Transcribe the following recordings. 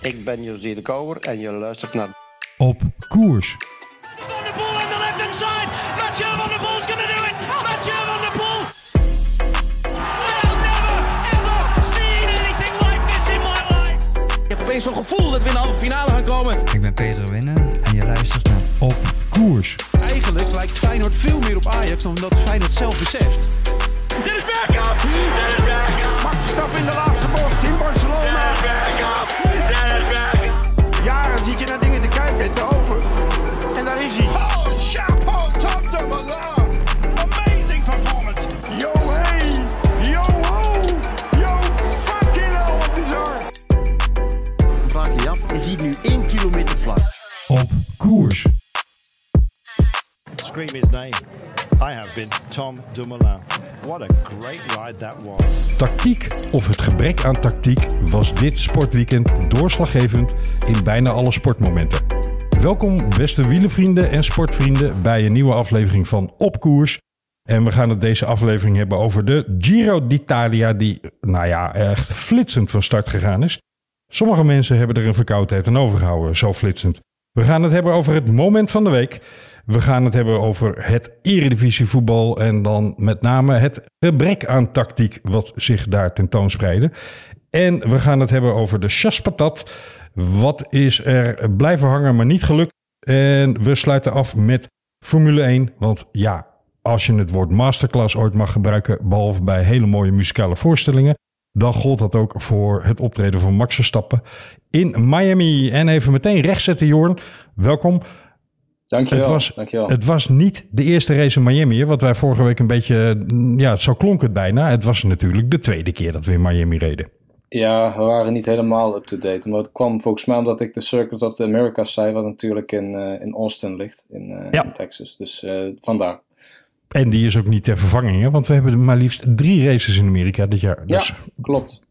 Ik ben José de Kouwer en je luistert naar Op koers. Opeens zo'n gevoel dat we in de halve finale gaan komen. Ik ben Peter Winnen en je luistert naar Op koers. Eigenlijk lijkt Feyenoord veel meer op Ajax dan dat Feyenoord zelf beseft. Dit is Bergkamp. Dit is Bergkamp. Max Verstappen in de laatste bocht in Barcelona. Dit is Bergkamp. Is Bergkamp. Jaren zit je naar dingen te kijken en te open. En daar is hij. Oh, chapeau, top de Malin. Amazing performance. Yo, hey. Yo, ho. Yo, fucking hell, wat bizar. Vraag je af, je ziet nu 1 kilometer vlak. Op koers. Scream his name. I have been Tom Dumoulin. What a great ride that was. Tactiek of het gebrek aan tactiek was dit sportweekend doorslaggevend in bijna alle sportmomenten. Welkom beste wielenvrienden en sportvrienden bij een nieuwe aflevering van Op Koers. En we gaan het deze aflevering hebben over de Giro d'Italia die, nou ja, echt flitsend van start gegaan is. Sommige mensen hebben er een verkoudheid aan overgehouden, zo flitsend. We gaan het hebben over het moment van de week. We gaan het hebben over het eredivisievoetbal en dan met name het gebrek aan tactiek wat zich daar tentoonspreidde. En we gaan het hebben over de chaspatat. Wat is er blijven hangen, maar niet gelukt. En we sluiten af met Formule 1. Want ja, als je het woord masterclass ooit mag gebruiken, behalve bij hele mooie muzikale voorstellingen, dan gold dat ook voor het optreden van Max Verstappen in Miami. En even meteen rechtzetten, Jorn. Welkom. Dankjewel. Het was, Dankjewel. het was niet de eerste race in Miami, wat wij vorige week een beetje, mm, ja, zo klonk het bijna. Het was natuurlijk de tweede keer dat we in Miami reden. Ja, we waren niet helemaal up-to-date. Maar het kwam volgens mij omdat ik de Circuit of the Americas zei, wat natuurlijk in, eh, in Austin ligt, in, eh, Ja. in Texas. Dus eh, vandaar. En die is ook niet ter vervanging, hè, want we hebben maar liefst drie races in Amerika dit jaar. Dus Ja, klopt.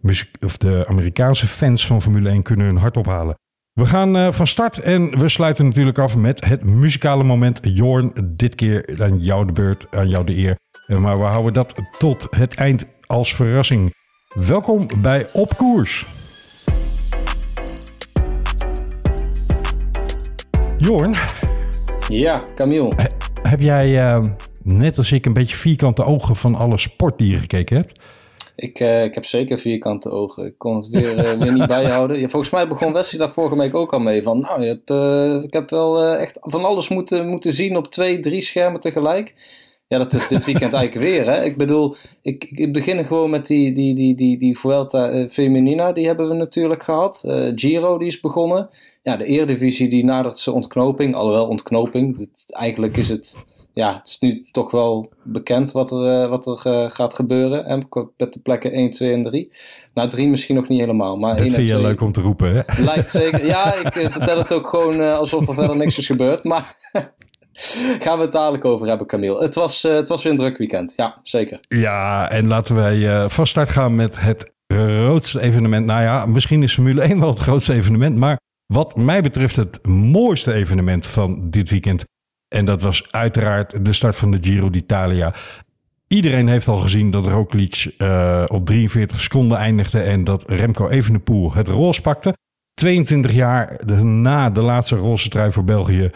muziek, of de Amerikaanse fans van Formule 1 kunnen hun hart ophalen. We gaan eh, van start en we sluiten natuurlijk af met het muzikale moment. Jorn, dit keer aan jou de beurt, aan jou de eer. Eh, Maar we houden dat tot het eind als verrassing. Welkom bij Op Koers. Jorn, Ja, Camille. heb jij eh, net als ik een beetje vierkante ogen van alle sport die je gekeken hebt? Ik, eh, ik heb zeker vierkante ogen. Ik kon het weer, eh, weer niet bijhouden. Ja, volgens mij begon Wesley daar vorige week ook al mee. Van, nou, je hebt, eh, ik heb wel echt van alles moeten, moeten zien op twee, drie schermen tegelijk. Ja, dat is dit weekend eigenlijk weer. Hè? Ik bedoel, ik, ik begin gewoon met die, die, die, die, die Vuelta Femenina. Die hebben we natuurlijk gehad. Eh, Giro, die is begonnen. Ja, de Eredivisie die nadert zijn ontknoping. Alhoewel ontknoping. Eigenlijk is het ja, het is nu toch wel bekend wat er, eh, wat er eh, gaat gebeuren. En met de plekken 1, 2 en 3. Nou, 3 misschien nog niet helemaal. Maar Dat 1 en vind je 2 leuk om te roepen, hè? lijkt zeker. Ja, ik eh, vertel het ook gewoon alsof er verder niks is gebeurd. Maar gaan we het dadelijk over hebben, Camille. Het was, het was weer een druk weekend. Ja, zeker. Ja, en laten wij eh, van start gaan met het grootste evenement. Nou ja, misschien is Formule 1 wel het grootste evenement. Maar wat mij betreft het mooiste evenement van dit weekend. En dat was uiteraard de start van de Giro d'Italia. Iedereen heeft al gezien dat Roglic eh, op 43 seconden eindigde en dat Remco Evenepoel het roze pakte. 22 jaar na de laatste roze trui voor België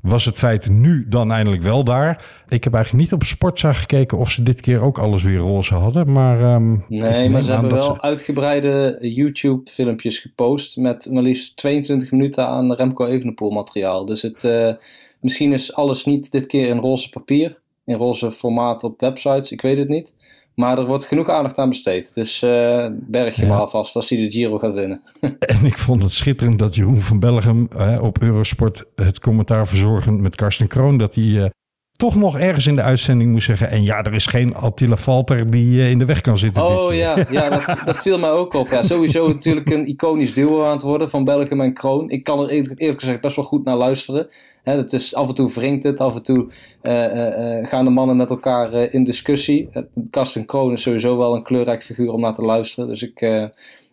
was het feit nu dan eindelijk wel daar. Ik heb eigenlijk niet op Sportza gekeken of ze dit keer ook alles weer roze hadden. Maar, ehm, Nee, maar ze hebben wel uitgebreide YouTube-filmpjes gepost. Met maar liefst 22 minuten aan Remco Evenepoel materiaal. Dus het, eh, misschien is alles niet dit keer in roze papier. In roze formaat op websites. Ik weet het niet. Maar er wordt genoeg aandacht aan besteed. Dus eh, berg je Ja. maar alvast als hij de Giro gaat winnen. En ik vond het schitterend dat Jeroen van Bellegem eh, op Eurosport het commentaar verzorgend met Karsten Kroon. Dat hij eh, toch nog ergens in de uitzending moest zeggen. En ja, er is geen Attila Valter die eh, in de weg kan zitten. Oh keer. ja, ja dat, dat viel mij ook op. Ja, sowieso natuurlijk een iconisch duo aan het worden van Belgium en Kroon. Ik kan er eerlijk gezegd best wel goed naar luisteren. Hè, het is, af en toe wringt het, af en toe eh, eh, eh, gaan de mannen met elkaar eh, in discussie. Karsten Kroon is sowieso wel een kleurrijk figuur om naar te luisteren. Dus ik, eh,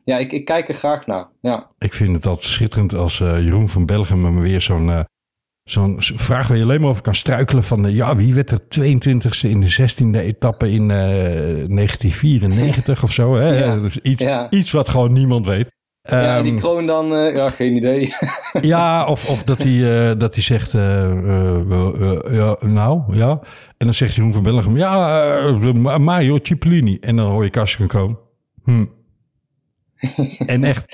ja, ik, ik kijk er graag naar. Ja. Ik vind het altijd schitterend als eh, Jeroen van Bellegem me weer zo'n eh, zo'n vraag waar je alleen maar over kan struikelen van... eh, ja, wie werd er 22e in de 16e etappe in eh, 1994 of zo? Hè? Ja. Dus iets, Ja. iets wat gewoon niemand weet. Ja, die Ehm, kroon dan, eh, ja, geen idee. Ja, of, of dat hij dat hij zegt, ja, nou, ja. En dan zegt Jeroen van Bellegem, ja, Ma- Mario Cipollini. En dan hoor je Karsten komen. Hm. En echt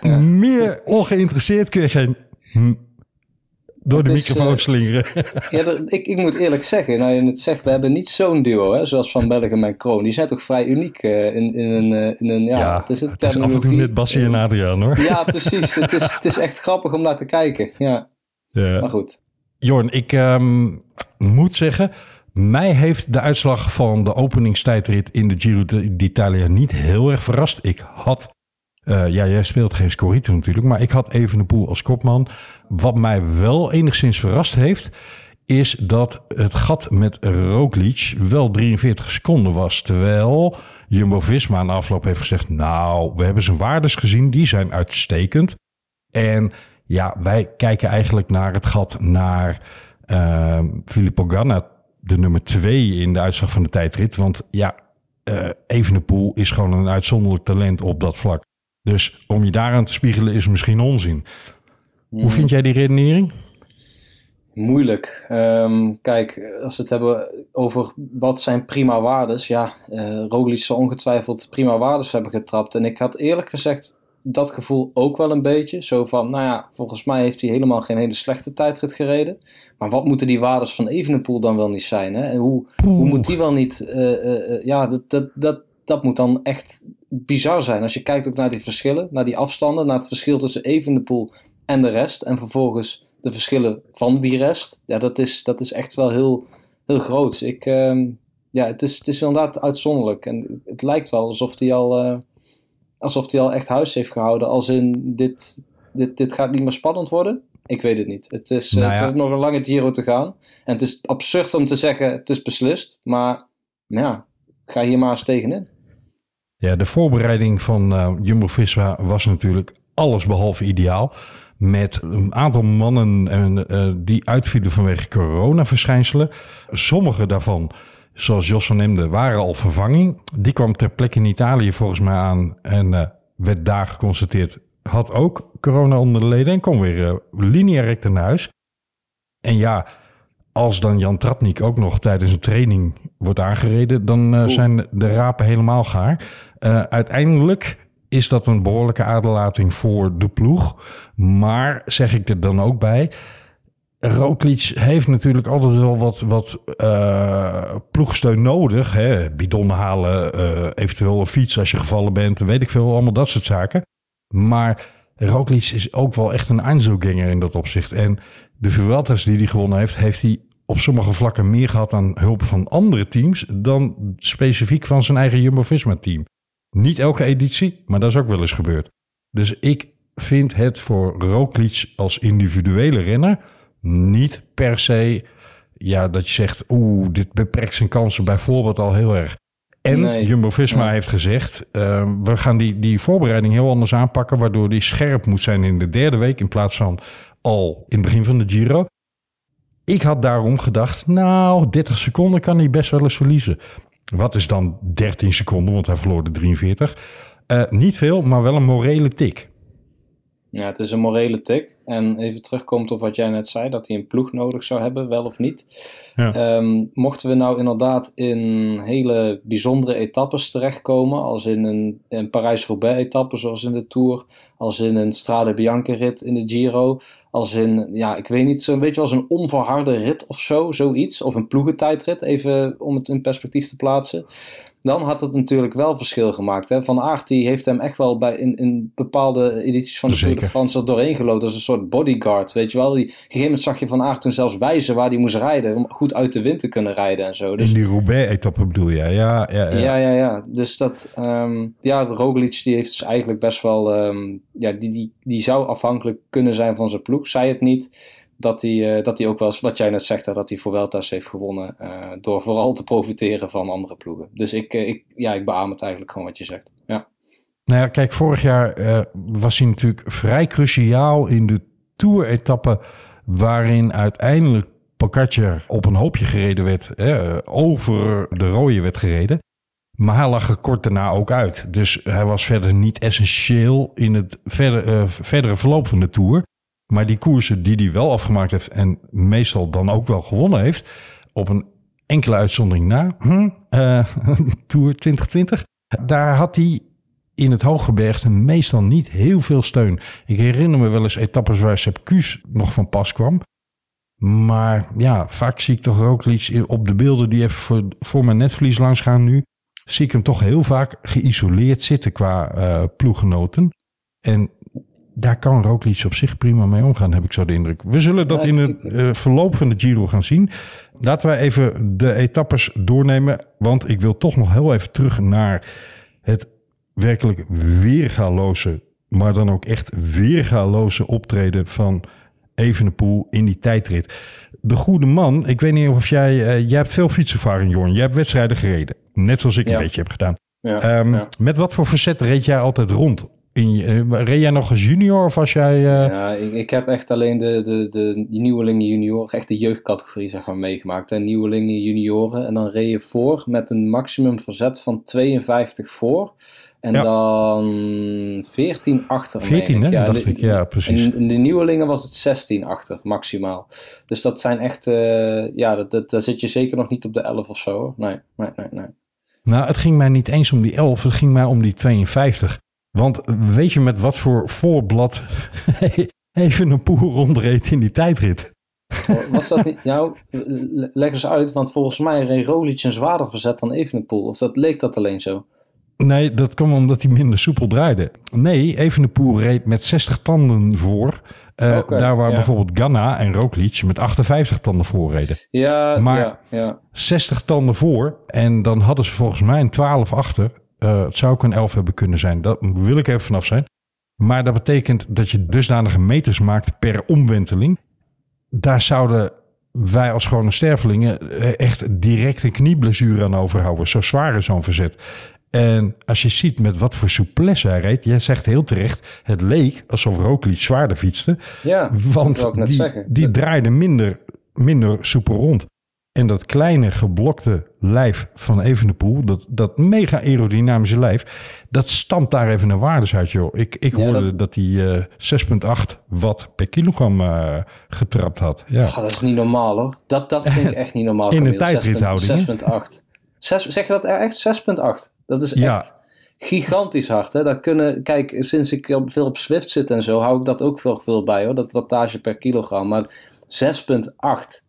meer ongeïnteresseerd kun je geen hm, door de is, microfoon eh, slingeren. ja, dat- ik, ik moet eerlijk zeggen, nou je het zegt, we hebben niet zo'n duo, hè, zoals Van Bellegem en Kroon. Die zijn toch vrij uniek eh, in, in een, eh, in een, ja, Ja, het is een het is af en toe net Bassie en Adriaan hoor. Ja, precies. het, is, het is echt grappig om naar te kijken. Ja, Ja. maar goed. Jorn, ik ehm, moet zeggen, mij heeft de uitslag van de openingstijdrit in de Giro d'Italia niet heel erg verrast. Ik had, eh, ja, jij speelt geen Scorito natuurlijk, maar ik had Evenepoel als kopman. Wat mij wel enigszins verrast heeft, is dat het gat met Roglic wel 43 seconden was. Terwijl Jumbo-Visma aan de afloop heeft gezegd, nou, we hebben zijn waardes gezien, die zijn uitstekend. En ja, wij kijken eigenlijk naar het gat naar uh, Filippo Ganna, de nummer twee in de uitslag van de tijdrit. Want ja, uh, Evenepoel is gewoon een uitzonderlijk talent op dat vlak. Dus om je daaraan te spiegelen is misschien onzin. Mm. Hoe vind jij die redenering? Moeilijk. Um, kijk, als we het hebben over wat zijn prima waardes. Ja, uh, Roglic zal ongetwijfeld prima waardes hebben getrapt. En ik had eerlijk gezegd dat gevoel ook wel een beetje. Zo van, nou ja, volgens mij heeft hij helemaal geen hele slechte tijdrit gereden. Maar wat moeten die waardes van Evenepoel dan wel niet zijn? Hè? En hoe, hoe moet die wel niet... Uh, uh, ja, dat, dat, dat, dat moet dan echt bizar zijn. Als je kijkt ook naar die verschillen, naar die afstanden... naar het verschil tussen Evenepoel en de rest... en vervolgens de verschillen van die rest. Ja, dat is, dat is echt wel heel, heel groot. Ik, ja, het, is, het is inderdaad uitzonderlijk. En het lijkt wel alsof hij al alsof hij al echt huis heeft gehouden. Als in, dit, dit, dit gaat niet meer spannend worden. Ik weet het niet. Het is, nou ja. het is nog een lange Giro te gaan. En het is absurd om te zeggen, het is beslist. Maar ja, ga hier maar eens tegenin. Ja, de voorbereiding van uh, Jumbo-Visma was natuurlijk alles behalve ideaal. Met een aantal mannen uh, die uitvielen vanwege coronaverschijnselen. Sommige daarvan zoals Jos van Emden, waren al vervanging. Die kwam ter plekke in Italië volgens mij aan en uh, werd daar geconstateerd. Had ook corona onder de leden en kon weer lineair naar huis. En ja, als dan Jan Tratnik ook nog tijdens een training wordt aangereden, dan uh, zijn de rapen helemaal gaar. Uiteindelijk is dat een behoorlijke aderlating voor de ploeg. Maar zeg ik er dan ook bij, Roglic heeft natuurlijk altijd wel wat, wat uh, ploegsteun nodig. Hè? Bidon halen, uh, eventueel een fiets als je gevallen bent, weet ik veel, allemaal dat soort zaken. Maar Roglic is ook wel echt een Einzelganger in dat opzicht. En de Vueltas die hij gewonnen heeft, heeft hij op sommige vlakken meer gehad aan hulp van andere teams dan specifiek van zijn eigen Jumbo-Visma-team. Niet elke editie, maar dat is ook wel eens gebeurd. Dus ik vind het voor Roglic als individuele renner niet per se ja, dat je zegt, oeh, dit beperkt zijn kansen bijvoorbeeld al heel erg. En nee. Jumbo-Visma heeft gezegd, uh, we gaan die, die voorbereiding heel anders aanpakken, waardoor die scherp moet zijn in de derde week in plaats van al in het begin van de Giro. Ik had daarom gedacht, nou, 30 seconden kan hij best wel eens verliezen. Wat is dan 13 seconden, want hij verloor de 43. Uh, niet veel, maar wel een morele tik. Ja, het is een morele tik. En even terugkomt op wat jij net zei, dat hij een ploeg nodig zou hebben, wel of niet. Ja. Um, mochten we nou inderdaad in hele bijzondere etappes terechtkomen, als in een, een Parijs-Roubaix-etappe zoals in de Tour, als in een Strade Bianca-rit in de Giro, als in, ja, ik weet niet, zo'n beetje als een onverharde rit of zo, zoiets, of een ploegentijdrit, even om het in perspectief te plaatsen dan had het natuurlijk wel verschil gemaakt. Hè? Van Aert die heeft hem echt wel bij, in, in bepaalde edities van de. Tour de France er doorheen gelood als een soort bodyguard. Weet je wel, die, op een gegeven moment zag je Van Aert toen zelfs wijzen waar hij moest rijden. Om goed uit de wind te kunnen rijden en zo. Dus, in die Roubaix-etappe bedoel je? Ja, ja, ja. Ja, ja, ja. Dus dat, um, ja, de Roglic die heeft dus eigenlijk best wel, um, ja, die, die, die zou afhankelijk kunnen zijn van zijn ploeg. Zij het niet dat hij, uh, dat hij ook wel wat jij net zegt, dat hij voor Weltas heeft gewonnen. Uh, door vooral te profiteren van andere ploegen. Dus ik, uh, ik, ja, ik beaam het eigenlijk gewoon wat je zegt. Ja. Nou ja, kijk, vorig jaar was hij natuurlijk vrij cruciaal in de Tour-etappe. Waarin uiteindelijk Pogacar op een hoopje gereden werd. Hè, over de rode werd gereden. Maar hij lag er kort daarna ook uit. Dus hij was verder niet essentieel in het verder, verdere verloop van de Tour. Maar die koersen die hij wel afgemaakt heeft en meestal dan ook wel gewonnen heeft, op een enkele uitzondering na, hm, uh, Tour 2020, daar had hij in het hooggebergte meestal niet heel veel steun. Ik herinner me wel eens etappes waar Sepp Kuus nog van pas kwam. Maar ja, vaak zie ik toch ook iets op de beelden die even voor, voor mijn netvlies langs gaan nu. Zie ik hem toch heel vaak geïsoleerd zitten qua uh, ploeggenoten. En daar kan Roglic op zich prima mee omgaan, heb ik zo de indruk. We zullen dat in het uh, verloop van de Giro gaan zien. Laten wij even de etappes doornemen. Want ik wil toch nog heel even terug naar het werkelijk weergaloze, maar dan ook echt weergaloze optreden van Evenepoel in die tijdrit. De goede man, ik weet niet of jij, uh, jij hebt veel fietservaring, Jorn. Jij hebt wedstrijden gereden, net zoals ik ja. een beetje heb gedaan. Ja, um, ja. Met wat voor verzet reed jij altijd rond? In, uh, reed jij nog als junior of was jij... Uh... Ja, ik, ik, heb echt alleen de, de, de nieuwelingen junior, echt de jeugdcategorie zeg maar meegemaakt. En nieuwelingen junioren. En dan reed je voor met een maximum verzet van 52 voor. En ja. dan 14 achter. 14, hè? Ja, dacht de, ik, ja, precies. In, in, de nieuwelingen was het 16 achter, maximaal. Dus dat zijn echt, uh, ja, dat, dat, daar zit je zeker nog niet op de 11 of zo. Nee, nee, nee, nee. Nou, het ging mij niet eens om die 11, het ging mij om die 52. Want weet je met wat voor voorblad even een poel rondreed in die tijdrit? Was dat niet? Nou, leg eens uit, want volgens mij reed Roglic een zwaarder verzet dan Evenepoel. Of dat leek dat alleen zo? Nee, dat kwam omdat hij minder soepel draaide. Nee, Evenepoel reed met 60 tanden voor. Uh, okay, daar waar ja. bijvoorbeeld Ganna en Roglic met 58 tanden voor reden. Ja, maar ja, ja. 60 tanden voor en dan hadden ze volgens mij een 12 achter. Uh, het zou ook een 11 hebben kunnen zijn. Dat wil ik even vanaf zijn. Maar dat betekent dat je dusdanige meters maakt per omwenteling. Daar zouden wij als gewone stervelingen echt direct een knieblessure aan overhouden. Zo zwaar is zo'n verzet. En als je ziet met wat voor souplesse hij reed, jij zegt heel terecht, het leek alsof Roglic zwaarder fietste. Ja, want die, die draaide minder, minder soepel rond. En dat kleine geblokte lijf van Evenepoel, dat, dat mega aerodynamische lijf, dat stamt daar even een waardes uit, joh. Ik, ik Ja, hoorde dat, hij uh, 6,8 watt per kilogram uh, getrapt had. Ja. Oh, dat is niet normaal hoor. Dat, dat vind ik echt niet normaal. In de Camille. tijdrithouding. 6,8. 6 Zeg je dat echt? 6,8. Dat is Ja. echt gigantisch hard. Hè? Dat kunnen, kijk, sinds ik op- veel op Swift zit en zo, hou ik dat ook veel, veel bij hoor. Dat wattage per kilogram. Maar 6,8.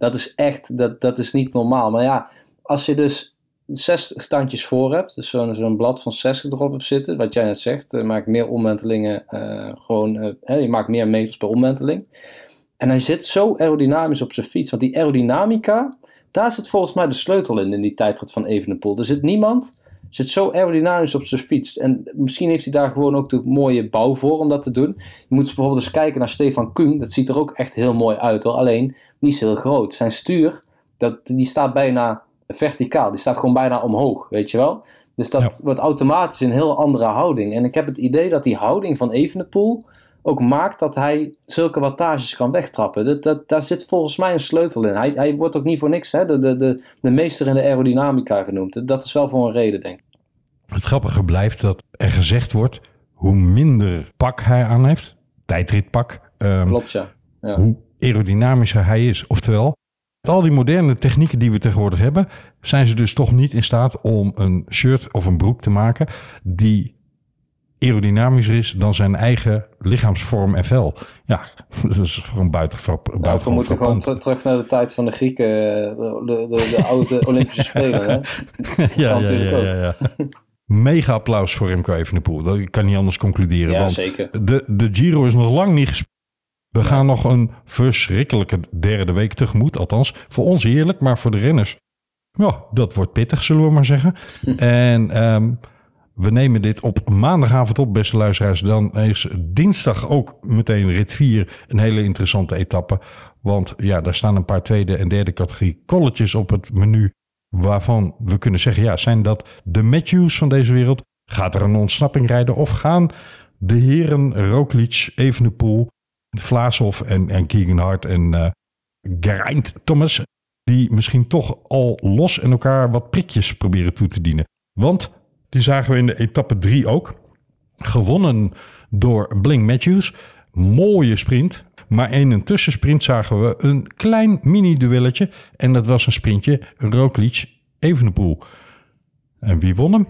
Dat is echt, dat, dat is niet normaal. Maar ja, als je dus zes standjes voor hebt, dus zo'n zo'n blad van 60 erop hebt zitten, wat jij net zegt, eh, maakt meer omwentelingen, eh, gewoon, eh, hè, je maakt meer meters per omwenteling. En hij zit zo aerodynamisch op zijn fiets, want die aerodynamica, daar zit volgens mij de sleutel in, in die tijdrit van Evenepoel. Er zit niemand, zit zo aerodynamisch op zijn fiets. En misschien heeft hij daar gewoon ook de mooie bouw voor om dat te doen. Je moet bijvoorbeeld eens kijken naar Stefan Kuhn, dat ziet er ook echt heel mooi uit hoor, alleen niet zo heel groot. Zijn stuur, dat, die staat bijna verticaal, die staat gewoon bijna omhoog, weet je wel. Dus dat wordt automatisch een heel andere houding. En ik heb het idee dat die houding van Evenepoel ook maakt dat hij zulke wattages kan wegtrappen. Dat, dat, daar zit volgens mij een sleutel in. Hij, hij wordt ook niet voor niks hè, de, de, de, de meester in de aerodynamica genoemd. Dat is wel voor een reden, denk ik. Het grappige blijft dat er gezegd wordt, hoe minder pak hij aan heeft, tijdritpak, ehm, Klopt, ja. ja. hoe aerodynamischer hij is. Oftewel, met al die moderne technieken die we tegenwoordig hebben, zijn ze dus toch niet in staat om een shirt of een broek te maken die aerodynamischer is dan zijn eigen lichaamsvorm en vel. Ja, dat is gewoon buitengewoon Nou, we moeten gewoon terug naar de tijd van de Grieken, eh, de, de, de, de oude Olympische Spelen. Hè? ja, kan ja, natuurlijk ja, ook. ja, ja. Mega applaus voor Remco Evenepoel. Dat kan niet anders concluderen. Ja, want zeker. De, de Giro is nog lang niet gespeeld. We gaan nog een verschrikkelijke derde week tegemoet. Althans, voor ons heerlijk, maar voor de renners. Ja, dat wordt pittig, zullen we maar zeggen. En ehm, we nemen dit op maandagavond op, beste luisteraars. Dan is dinsdag ook meteen rit 4 een hele interessante etappe. Want ja, daar staan een paar tweede en derde categorie kolletjes op het menu. Waarvan we kunnen zeggen, ja, zijn dat de Matthews van deze wereld? Gaat er een ontsnapping rijden? Of gaan de heren Roglic, Evenepoel, Vlaashoff en, en Keegan Hart en eh Geraint Thomas... die misschien toch al los en elkaar wat prikjes proberen toe te dienen? Want die zagen we in de etappe 3 ook. Gewonnen door Blink Matthews. Mooie sprint. Maar in een tussensprint zagen we een klein mini-duelletje. En dat was een sprintje Roglic-Evenepoel. En wie won hem?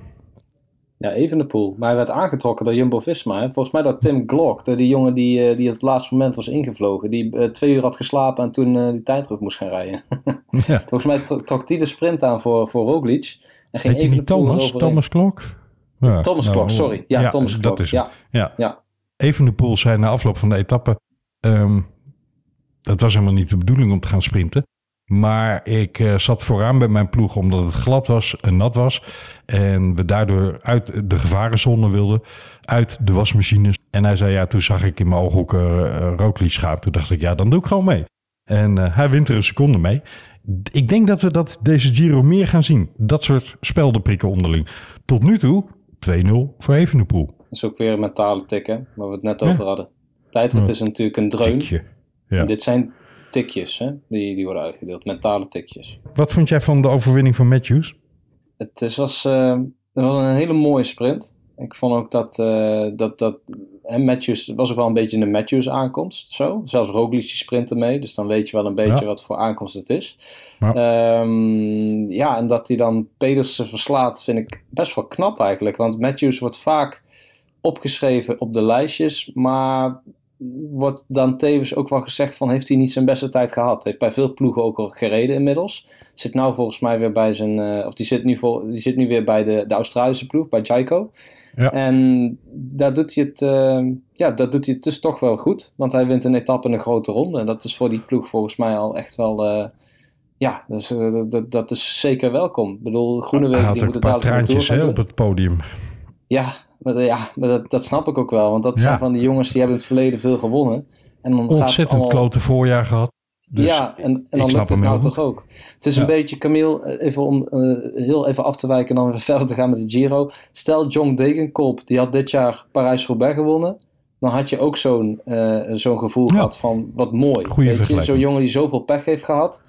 Ja, Evenepoel. Maar hij werd aangetrokken door Jumbo-Visma. Volgens mij door Tim Glock. Door die jongen die, eh, die op het laatste moment was ingevlogen. Die eh, twee uur had geslapen en toen eh, die tijdrit moest gaan rijden. Ja. Volgens mij tro- trok die de sprint aan voor, voor Roglic. En ging Heet niet Thomas? Thomas Klok? Ja, Thomas nou, Klok, sorry. Ja, Thomas dat Klok. is Ja. hem. Ja. Ja. Evenepoel zei na afloop van de etappe... ehm, dat was helemaal niet de bedoeling om te gaan sprinten. Maar ik eh, zat vooraan bij mijn ploeg omdat het glad was en nat was. En we daardoor uit de gevarenzone wilden. Uit de wasmachines. En hij zei ja, toen zag ik in mijn ooghoeken uh, Roglic gaan. Toen dacht ik ja, dan doe ik gewoon mee. En eh, hij wint er een seconde mee. Ik denk dat we dat deze Giro meer gaan zien. Dat soort speldenprikken onderling. Tot nu toe 2-0 voor Evenepoel. Dat is ook weer een mentale tikken, waar we het net Ja. over hadden. Tijdrit Ja. is natuurlijk een dreun. Ja. Dit zijn tikjes, hè? Die, die worden uitgedeeld. Mentale tikjes. Wat vond jij van de overwinning van Matthews? Het is, was, het was een hele mooie sprint. Ik vond ook dat, eh, dat, dat hè, Matthews, was ook wel een beetje een Matthews aankomst. Zo. Zelfs Roglic die sprintte mee, dus dan weet je wel een beetje Ja. wat voor aankomst het is. Ja. Ja, ja en dat hij dan Pedersen verslaat vind ik best wel knap eigenlijk. Want Matthews wordt vaak opgeschreven op de lijstjes, maar wordt dan tevens ook wel gezegd van heeft hij niet zijn beste tijd gehad. Heeft bij veel ploegen ook al gereden inmiddels. Zit nou volgens mij weer bij zijn, eh, of die zit nu, vol, die zit nu weer bij de, de Australische ploeg, bij Jaiko. Ja. En daar doet hij het, eh, ja, dat doet hij het dus toch wel goed. Want hij wint een etappe in een grote ronde. En dat is voor die ploeg volgens mij al echt wel, eh, ja, dus, eh, dat- dat, is zeker welkom. Ik bedoel, Hij Groenewegen had die ook moet een het paar traantjes op het podium. Ja, maar, ja, maar dat, dat snap ik ook wel. Want dat Ja. zijn van die jongens die hebben in het verleden veel gewonnen. En dan Ontzettend allemaal... klote voorjaar gehad. Dus ja, en, en dan lukt het nou toch ook. Het is Ja. een beetje, Camille, eh, even om eh, heel even af te wijken en dan weer verder te gaan met de Giro. Stel John Degenkolb, die had dit jaar Parijs-Roubaix gewonnen. Dan had je ook zo'n eh, zo'n gevoel Ja. gehad van wat mooi. Goeie Weet je, vergelijking. Zo'n jongen die zoveel pech heeft gehad,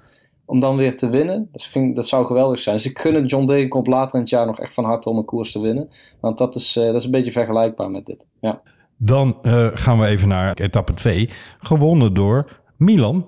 om dan weer te winnen. Dat, vind, dat zou geweldig zijn. Dus ik gun het John Degenkolb later in het jaar nog echt van harte om een koers te winnen. Want dat is, dat is een beetje vergelijkbaar met dit. Ja. Dan gaan we even naar etappe 2. Gewonnen door Milan.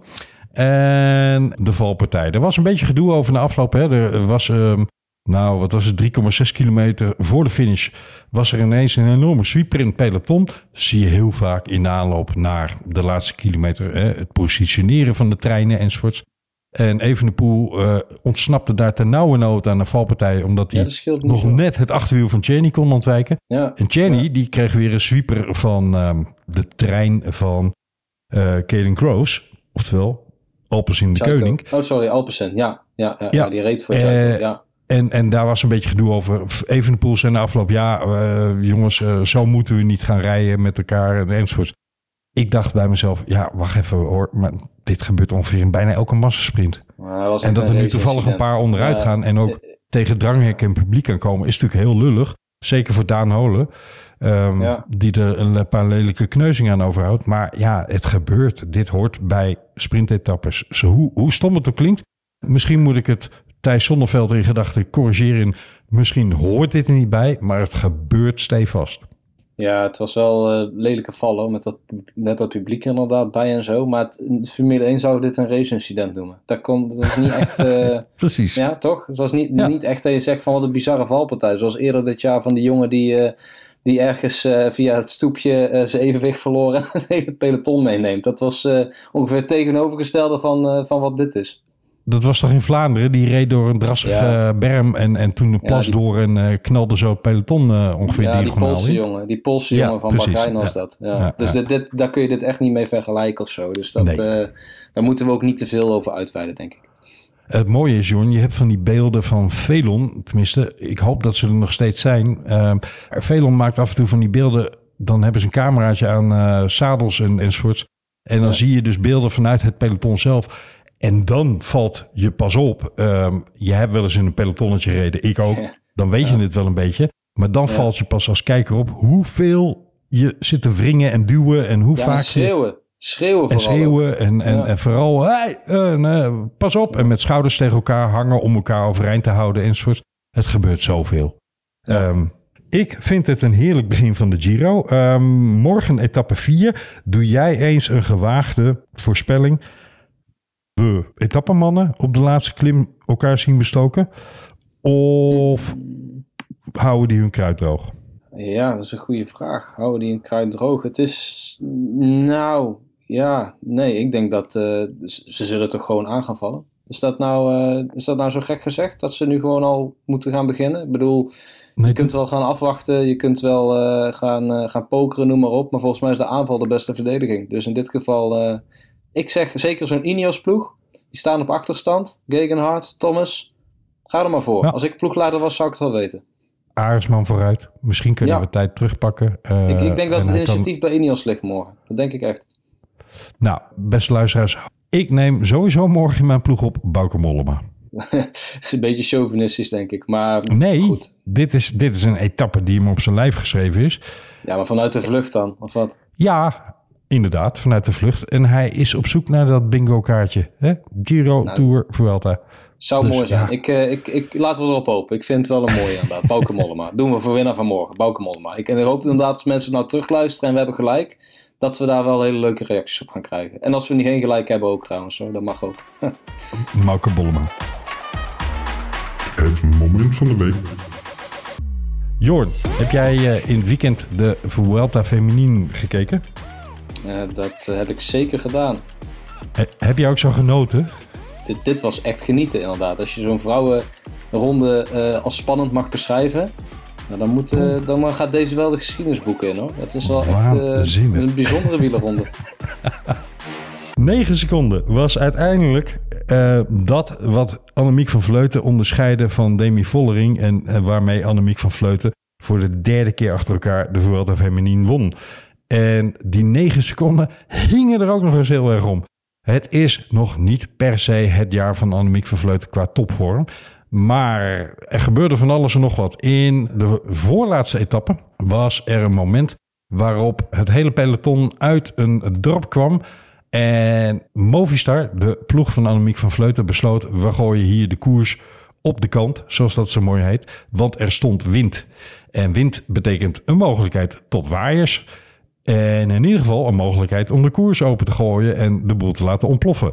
En de valpartij. Er was een beetje gedoe over de afloop. Hè. Er was, ehm, nou wat was het, 3,6 kilometer voor de finish... was er ineens een enorme sweeper in het peloton. Zie je heel vaak in de aanloop naar de laatste kilometer. Hè. Het positioneren van de treinen enzovoorts. En Evenepoel eh ontsnapte daar ten nauwe nood aan de valpartij... omdat hij nog net het achterwiel van Cheney kon ontwijken. Ja. En Cheney die kreeg weer een sweeper van ehm, de trein van eh Kaden Groves. Oftewel, Alpes in de. Koning. Oh, sorry, Alpecin. Ja, ja, ja, Ja. die reed voor Eh, ja. En, en daar was een beetje gedoe over. Evenepoel zei na afloop, ja eh, jongens, eh, zo moeten we niet gaan rijden met elkaar en enzovoorts. Ik dacht bij mezelf, ja wacht even hoor, maar dit gebeurt ongeveer in bijna elke massasprint. En dat er nu toevallig een paar onderuit gaan en ook tegen dranghek en publiek aan komen, is natuurlijk heel lullig. Zeker voor Daan Holen, ehm, Ja. die er een paar lelijke kneuzingen aan overhoudt. Maar ja, het gebeurt. Dit hoort bij sprintetappes. Zo, hoe, hoe stom het ook klinkt. Misschien moet ik het Thijs Zonneveld in gedachten corrigeren. Misschien hoort dit er niet bij, maar het gebeurt stevast. Ja, het was wel eh, lelijke vallen met dat, met dat publiek inderdaad bij en zo. Maar het, Formule 1 zou dit een race-incident noemen. Dat, kon, dat is niet echt... eh, Precies. ja, toch? Het was niet, Ja. niet echt dat je zegt van wat een bizarre valpartij. Zoals eerder dit jaar van die jongen die, eh, die ergens eh, via het stoepje eh, zijn evenwicht verloren en het hele peloton meeneemt. Dat was eh, ongeveer het tegenovergestelde van, van wat dit is. Dat was toch in Vlaanderen? Die reed door een drassige Ja. berm en, en toen een Ja, plas die- door en knalde zo het peloton ongeveer Ja, die diagonaal Poolse in. jongen. Die Poolse jongen van. Bahrein was dat. Dus. Dit, dit, daar kun je dit echt niet mee vergelijken of zo. Dus dat, Nee. daar moeten we ook niet te veel over uitweiden, denk ik. Het mooie is, John, je hebt van die beelden van Velon. Tenminste, ik hoop dat ze er nog steeds zijn. Ehm Velon maakt af en toe van die beelden. Dan hebben ze een cameraatje aan eh, zadels en, enzovoorts. En dan Ja. zie je dus beelden vanuit het peloton zelf. En dan valt je pas op. ehm, je hebt wel eens in een pelotonnetje gereden. Ik ook. Dan weet je het wel een beetje. Maar dan Ja. valt je pas als kijker op hoeveel je zit te wringen en duwen. En hoe vaak en je- schreeuwen. En vooral. schreeuwen en, en, Ja. en vooral, hey, eh, nee, pas op. En met schouders tegen elkaar hangen om elkaar overeind te houden enzovoort. Het gebeurt zoveel. Ehm, ik vind het een heerlijk begin van de Giro. Ehm, morgen etappe 4. Doe jij eens een gewaagde voorspelling? We etappemannen op de laatste klim elkaar zien bestoken? Of houden die hun kruid droog? Ja, dat is een goede vraag. Houden die hun kruid droog? Het is, nou, ja, nee, ik denk dat uh, ze zullen toch gewoon aan gaan vallen. Is dat, nou, uh, is dat nou zo gek gezegd, dat ze nu gewoon al moeten gaan beginnen? Ik bedoel, nee, je kunt wel gaan afwachten, je kunt wel uh, gaan, gaan pokeren, noem maar op. Maar volgens mij is de aanval de beste verdediging. Dus in dit geval, ik zeg zeker zo'n Ineos-ploeg. Die staan op achterstand. Gegenhard, Thomas, ga er maar voor. Ja. Als ik ploegleider was, zou ik het wel weten. Aresman vooruit. Misschien kunnen ja. we tijd terugpakken. Ik, ik, denk dat het initiatief kan... bij Ineos ligt morgen. Dat denk ik echt. Nou, beste luisteraars. Ik neem sowieso morgen mijn ploeg op Bauke Mollema. Het is een beetje chauvinistisch, denk ik. Maar nee, goed. Dit, is, dit is een etappe die hem op zijn lijf geschreven is. Ja, maar vanuit de vlucht dan, of wat? Ja, inderdaad, vanuit de vlucht. En hij is op zoek naar dat bingo-kaartje. Hè? Giro, nou, Tour, Vuelta. Zou dus, mooi zijn. Ja. Ik, uh, ik, ik, laten we erop hopen. Ik vind het wel een mooie inderdaad. Bauke Mollema. Doen we voor winnaar van morgen. Bauke Mollema. Ik, en ik hoop inderdaad als mensen nou terugluisteren en we hebben gelijk. Dat we daar wel hele leuke reacties op gaan krijgen. En als we niet geen gelijk hebben ook trouwens. Hoor. Dat mag ook. Bauke Mollema. Het moment van de week. Jorn, heb jij uh, in het weekend de Vuelta Feminine gekeken? Uh, dat heb ik zeker gedaan. He, heb jij ook zo genoten? Dit, dit, was echt genieten inderdaad. Als je zo'n vrouwenronde uh, als spannend mag beschrijven, nou, dan, moet, uh, dan gaat deze wel de geschiedenisboeken in hoor. Het is wel echt uh, een bijzondere wielerronde. 9 seconden was uiteindelijk uh, dat wat Annemiek van Vleuten onderscheidde van Demi Vollering. En waarmee Annemiek van Vleuten voor de derde keer achter elkaar de Vuelta Feminin won. En die 9 seconden hingen er ook nog eens heel erg om. Het is nog niet per se het jaar van Annemiek van Vleuten qua topvorm. Maar er gebeurde van alles en nog wat. In de voorlaatste etappe was er een moment waarop het hele peloton uit een dorp kwam. En Movistar, de ploeg van Annemiek van Vleuten, besloot... we gooien hier de koers op de kant, zoals dat zo mooi heet. Want er stond wind. En wind betekent een mogelijkheid tot waaiers... En in ieder geval een mogelijkheid om de koers open te gooien en de boel te laten ontploffen.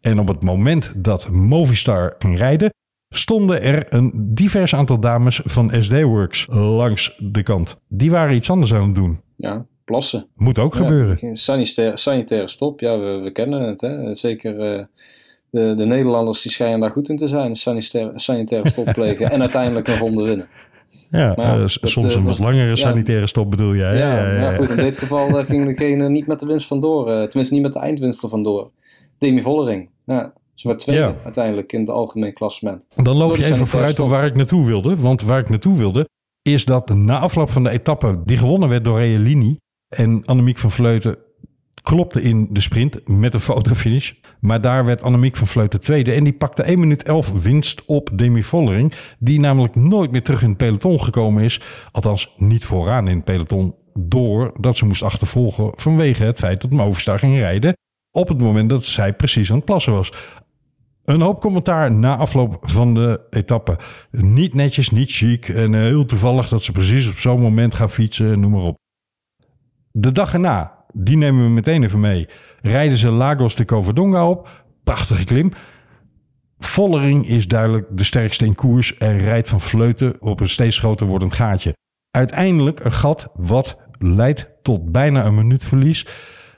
En op het moment dat Movistar ging rijden, stonden er een divers aantal dames van SD Works langs de kant. Die waren iets anders aan het doen. Ja, plassen. Moet ook ja, gebeuren. Sanitaire, sanitaire stop, ja, we, we kennen het. Hè? Zeker uh, de, de Nederlanders die schijnen daar goed in te zijn. Sanitaire, sanitaire stop plegen en uiteindelijk een ronde winnen. Ja, maar, uh, dat, soms een wat langere ja, sanitaire stop bedoel jij. Ja, ja, ja, goed. In dit geval ging degene niet met de winst vandoor. Tenminste, niet met de eindwinst er vandoor. Demi Vollering. Ja, ze werd tweede uiteindelijk in het algemeen klassement. Dan loop je even vooruit op waar ik naartoe wilde. Want waar ik naartoe wilde, is dat na afloop van de etappe die gewonnen werd door Realini en Annemiek van Vleuten klopte in de sprint met een fotofinish. Maar daar werd Annemiek van Vleuten tweede. En die pakte 1 minuut 11 winst op Demi Vollering. Die namelijk nooit meer terug in het peloton gekomen is. Althans, niet vooraan in het peloton. Doordat ze moest achtervolgen vanwege het feit dat Movistar ging rijden. Op het moment dat zij precies aan het plassen was. Een hoop commentaar na afloop van de etappe. Niet netjes, niet chic en heel toevallig dat ze precies op zo'n moment gaan fietsen, noem maar op. De dag erna die nemen we meteen even mee. Rijden ze Lagos de Covadonga op. Prachtige klim. Vollering is duidelijk de sterkste in koers en rijdt van fleuten op een steeds groter wordend gaatje. Uiteindelijk een gat wat leidt tot bijna een minuut verlies.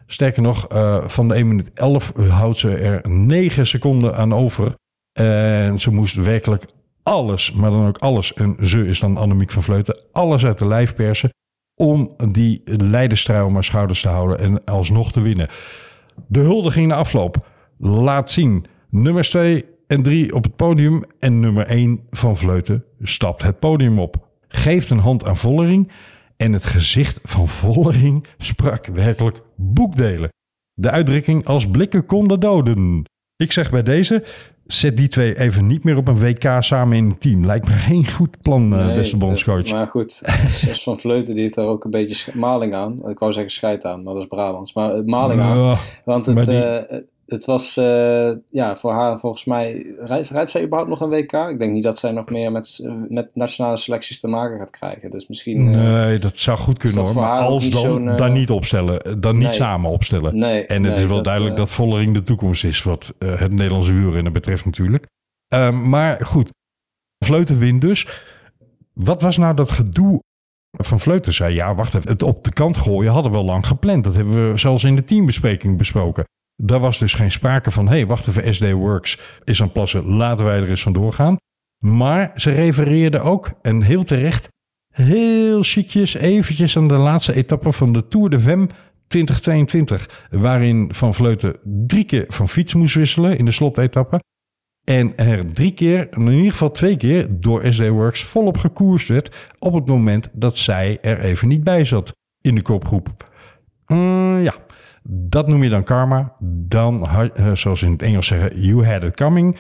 Sterker nog, uh, van de 1 minuut 11 houdt ze er 9 seconden aan over. En ze moest werkelijk alles, maar dan ook alles, en ze is dan Annemiek van Vleuten, alles uit de lijf persen om die leiderstrui om haar schouders te houden en alsnog te winnen. De huldiging na afloop laat zien nummers 2 en 3 op het podium en nummer 1 van Vleuten stapt het podium op. Geeft een hand aan Vollering en het gezicht van Vollering sprak werkelijk boekdelen. De uitdrukking als blikken konden doden. Ik zeg bij deze, Zet die twee even niet meer op een WK samen in een team. Lijkt me geen goed plan, eh, nee, beste bondscoach. Maar goed, Van Vleuten die heeft daar ook een beetje maling aan. Ik wou zeggen scheid aan, maar dat is Brabants. Maar maling aan. want het, die... uh, het was uh, ja, voor haar volgens mij. Rijdt, rijdt zij überhaupt nog een WK? Ik denk niet dat zij nog meer met, met nationale selecties te maken gaat krijgen. Dus misschien. nee, dat zou goed kunnen hoor. Maar als dan, uh, dan niet opstellen. Dan niet nee. samen opstellen. Nee, en het nee, is wel dat, duidelijk dat Vollering de toekomst is. Wat het Nederlandse wielrennen betreft natuurlijk. Ehm, maar goed. Vleuten wint dus. Wat was nou dat gedoe van Vleuten zei, ja, wacht even, het op de kant gooien hadden we al lang gepland. Dat hebben we zelfs in de teambespreking besproken. Daar was dus geen sprake van, hé, hey, wacht even, SD Works is aan plassen, laten wij er eens vandoor gaan. Maar ze refereerden ook, en heel terecht, heel chicjes eventjes aan de laatste etappe van de Tour de Vem 2022. Waarin Van Vleuten drie keer van fiets moest wisselen in de slotetappe. En er drie keer, in ieder geval twee keer, door SD Works volop gekoerst werd. op het moment dat zij er even niet bij zat in de kopgroep. Uh, ja, dat noem je dan karma. Dan, uh, zoals in het Engels zeggen, you had it coming.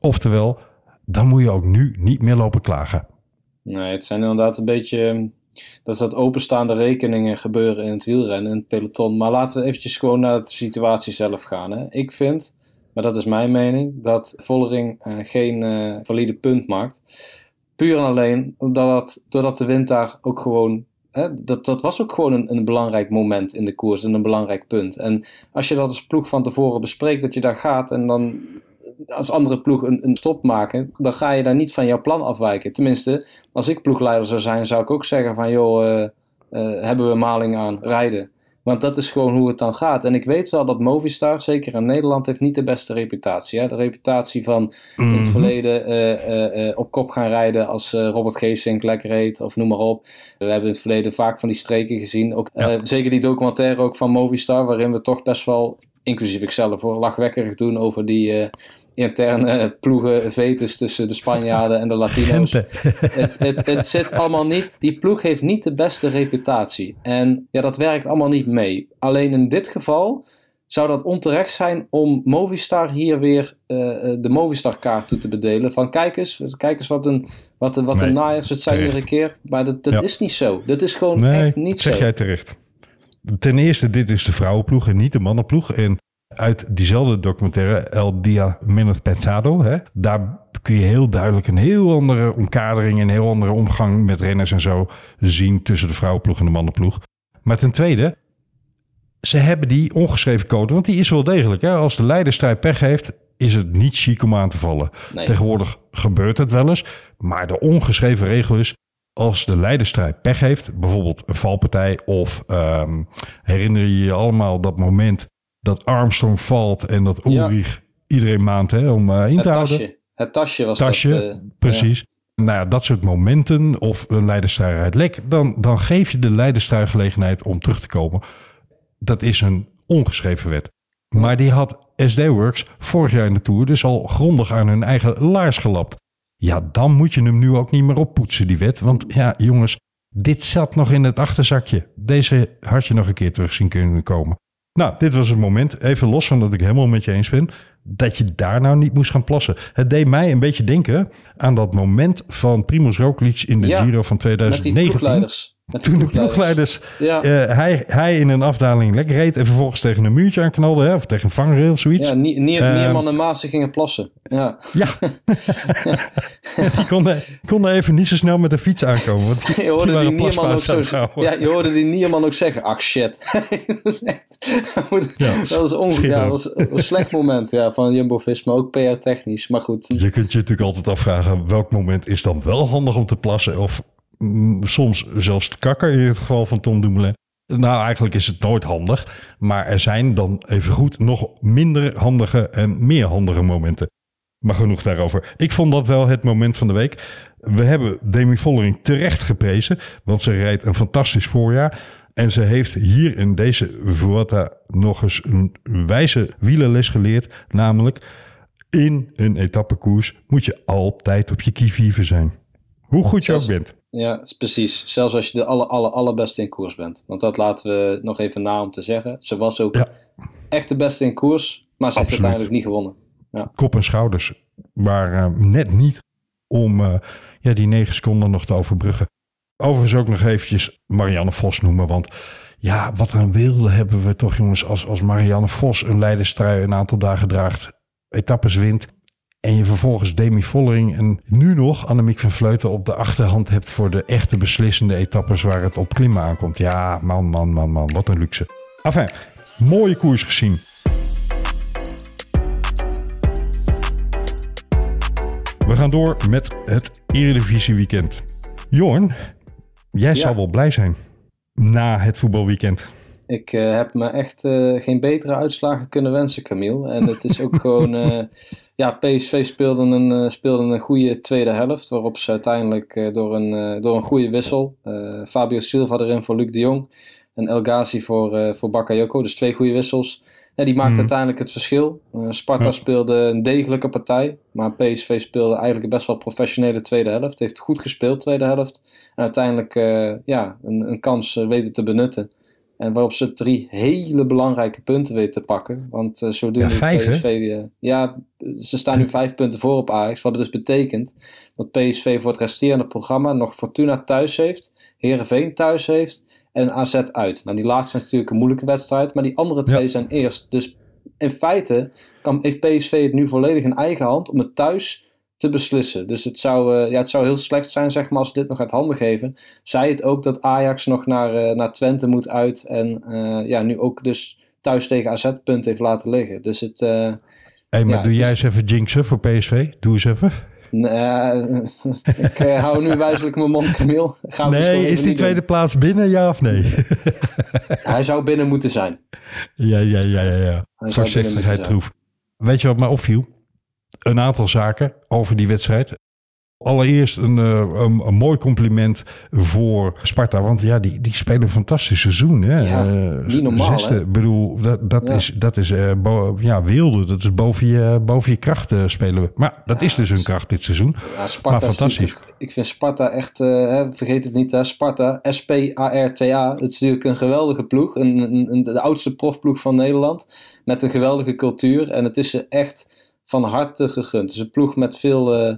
Oftewel, dan moet je ook nu niet meer lopen klagen. Nee, het zijn inderdaad een beetje. Dat is dat openstaande rekeningen gebeuren in het wielrennen, in het peloton. Maar laten we eventjes gewoon naar de situatie zelf gaan. Hè. Ik vind maar dat is mijn mening, dat Vollering uh, geen uh, valide punt maakt. Puur en alleen doordat, doordat de wind daar ook gewoon. Dat, dat was ook gewoon een, een belangrijk moment in de koers en een belangrijk punt. En als je dat als ploeg van tevoren bespreekt, dat je daar gaat en dan als andere ploeg een, een stop maken, dan ga je daar niet van jouw plan afwijken. Tenminste, als ik ploegleider zou zijn, zou ik ook zeggen van joh, uh, hebben we maling aan, rijden. Want dat is gewoon hoe het dan gaat. En ik weet wel dat Movistar, zeker in Nederland, heeft niet de beste reputatie. Hè? De reputatie van in het verleden uh, uh, op kop gaan rijden als Robert Geesink lekker reed of noem maar op. We hebben in het verleden vaak van die streken gezien. Ook, ja. zeker die documentaire ook van Movistar, waarin we toch best wel, inclusief ikzelf, voor lachwekkerig doen over die interne ploegen vetus tussen de Spanjaarden en de Latino's. het, het, het zit allemaal niet, die ploeg heeft niet de beste reputatie. En ja, dat werkt allemaal niet mee. Alleen in dit geval zou dat onterecht zijn om Movistar hier weer uh, de Movistar kaart toe te bedelen. Van kijk eens, kijk eens wat een, wat een, wat nee, een naaiers het zijn iedere keer. Maar dat, dat ja. is niet zo. Dat is gewoon nee, echt niet zeg zo. jij terecht. Ten eerste, dit is de vrouwenploeg en niet de mannenploeg. En uit diezelfde documentaire El Dia Menos Pensado. Hè? Daar kun je heel duidelijk een heel andere omkadering... een heel andere omgang met renners en zo zien... tussen de vrouwenploeg en de mannenploeg. Maar ten tweede, ze hebben die ongeschreven code... want die is wel degelijk. Hè? Als de leiderstrijd pech heeft, is het niet chic om aan te vallen. Nee. Tegenwoordig gebeurt het wel eens. Maar de ongeschreven regel is... Als de leiderstrijd pech heeft, bijvoorbeeld een valpartij of um, herinner je je allemaal dat moment dat Armstrong valt en dat Ulrich ja. iedereen maand hè, om uh, in het te tasje. houden. Het tasje was tasje, dat. Uh, precies. Ja. Nou ja, dat soort momenten of een leiderstrui uit lek, dan, dan geef je de leiderstrui gelegenheid om terug te komen. Dat is een ongeschreven wet. Maar die had SD-Works vorig jaar in de Tour dus al grondig aan hun eigen laars gelapt. Ja, dan moet je hem nu ook niet meer oppoetsen, die wet. Want ja, jongens, dit zat nog in het achterzakje. Deze had je nog een keer terug zien kunnen komen. Nou, dit was het moment, even los van dat ik helemaal met je eens ben, dat je daar nou niet moest gaan plassen. Het deed mij een beetje denken aan dat moment van Primoz Roglic in de ja, Giro van 2019. Met Toen de ploegleiders, ja. uh, hij, hij in een afdaling lekker reed en vervolgens tegen een muurtje aanknalde, hè, of tegen een vangrail of zoiets. Ja, Nier, Nier, uh, Nierman en Maassen gingen plassen. Ja, ja. die konden, konden even niet zo snel met de fiets aankomen. Want die, je hoorde die, die Nierman ook zo, ja, je hoorde die Nierman ook zeggen, ach shit. dat is echt, ja, dat was, onge- ja, dat was een slecht moment ja, van Jumbo-Visma, ook PR-technisch, maar goed. Je kunt je natuurlijk altijd afvragen, welk moment is dan wel handig om te plassen of soms zelfs te kakker in het geval van Tom Dumoulin. Nou, eigenlijk is het nooit handig. Maar er zijn dan evengoed nog minder handige en meer handige momenten. Maar genoeg daarover. Ik vond dat wel het moment van de week. We hebben Demi Vollering terecht geprezen. Want ze rijdt een fantastisch voorjaar. En ze heeft hier in deze Vuelta nog eens een wijze wielerles geleerd. Namelijk, in een etappekoers moet je altijd op je kievieven zijn. Hoe goed je ook bent. Ja, precies. Zelfs als je de aller, aller, allerbeste in koers bent. Want dat laten we nog even na om te zeggen. Ze was ook ja. echt de beste in koers, maar ze Absoluut. heeft uiteindelijk niet gewonnen. Ja. Kop en schouders, maar uh, net niet om uh, ja, die negen seconden nog te overbruggen. Overigens ook nog eventjes Marianne Vos noemen, want Ja, wat een wilde hebben we toch, jongens, als, als Marianne Vos een leiderstrui een aantal dagen draagt, etappes wint. En je vervolgens Demi Vollering en nu nog Annemiek van Vleuten op de achterhand hebt voor de echte beslissende etappes waar het op klimmen aankomt. Ja, man, man, man, man, wat een luxe. Enfin, mooie koers gezien. We gaan door met het Eredivisie weekend. Jorn, jij zal wel blij zijn na het voetbalweekend. Ik uh, heb me echt uh, geen betere uitslagen kunnen wensen, Camille. En het is ook gewoon... Uh, ja, PSV speelde een, speelde een goede tweede helft. Waarop ze uiteindelijk door, een, door een goede wissel... Fabio Silva erin voor Luc de Jong. En El Ghazi voor, voor Bakayoko. Dus twee goede wissels. Ja, die maakte mm. uiteindelijk het verschil. Sparta ja. speelde een degelijke partij. Maar PSV speelde eigenlijk best wel professionele tweede helft. Heeft goed gespeeld tweede helft. En uiteindelijk ja, een, een kans weten te benutten. En waarop ze drie hele belangrijke punten weten te pakken. Want uh, zodoende ja, vijf, PSV... Uh, ja, ze staan nu vijf punten voor op Ajax. Wat dus betekent dat PSV voor het resterende programma nog Fortuna thuis heeft. Herenveen thuis heeft. En AZ uit. Nou, die laatste is natuurlijk een moeilijke wedstrijd. Maar die andere twee ja. zijn eerst. Dus in feite kan, heeft PSV het nu volledig in eigen hand om het thuis te beslissen. Dus het zou, uh, ja, het zou heel slecht zijn zeg maar, als ze dit nog uit handen geven. Zij het ook dat Ajax nog naar, uh, naar Twente moet uit en uh, ja, nu ook dus thuis tegen AZ punt heeft laten liggen. Dus het... hey, maar ja, doe jij eens even jinxen voor PSV? Doe eens even. Nee, ik hou nu wijzelijk mijn mond, Camille. Gaan nee, is die tweede doen. plaats binnen, ja of nee? Hij zou binnen moeten zijn. Ja, ja, ja, ja. ja. Voorzichtigheid troef. Weet je wat mij opviel? Een aantal zaken over die wedstrijd. Allereerst een, een, een, mooi compliment voor Sparta. Want ja, die, die spelen een fantastisch seizoen. Hè? Ja, niet normaal, Zesde, hè? bedoel, dat, dat Ja. is, dat is uh, bo, ja, wilde. Dat is boven je, boven je kracht uh, spelen. Maar dat Ja, is dus hun kracht dit seizoen. Ja, Sparta maar is fantastisch. Ik vind Sparta echt, eh, vergeet het niet, hè, Sparta, S-P-A-R-T-A. Het is natuurlijk een geweldige ploeg. Een, de oudste profploeg van Nederland. Met een geweldige cultuur. En het is ze echt van harte gegund. Is een ploeg met veel, eh,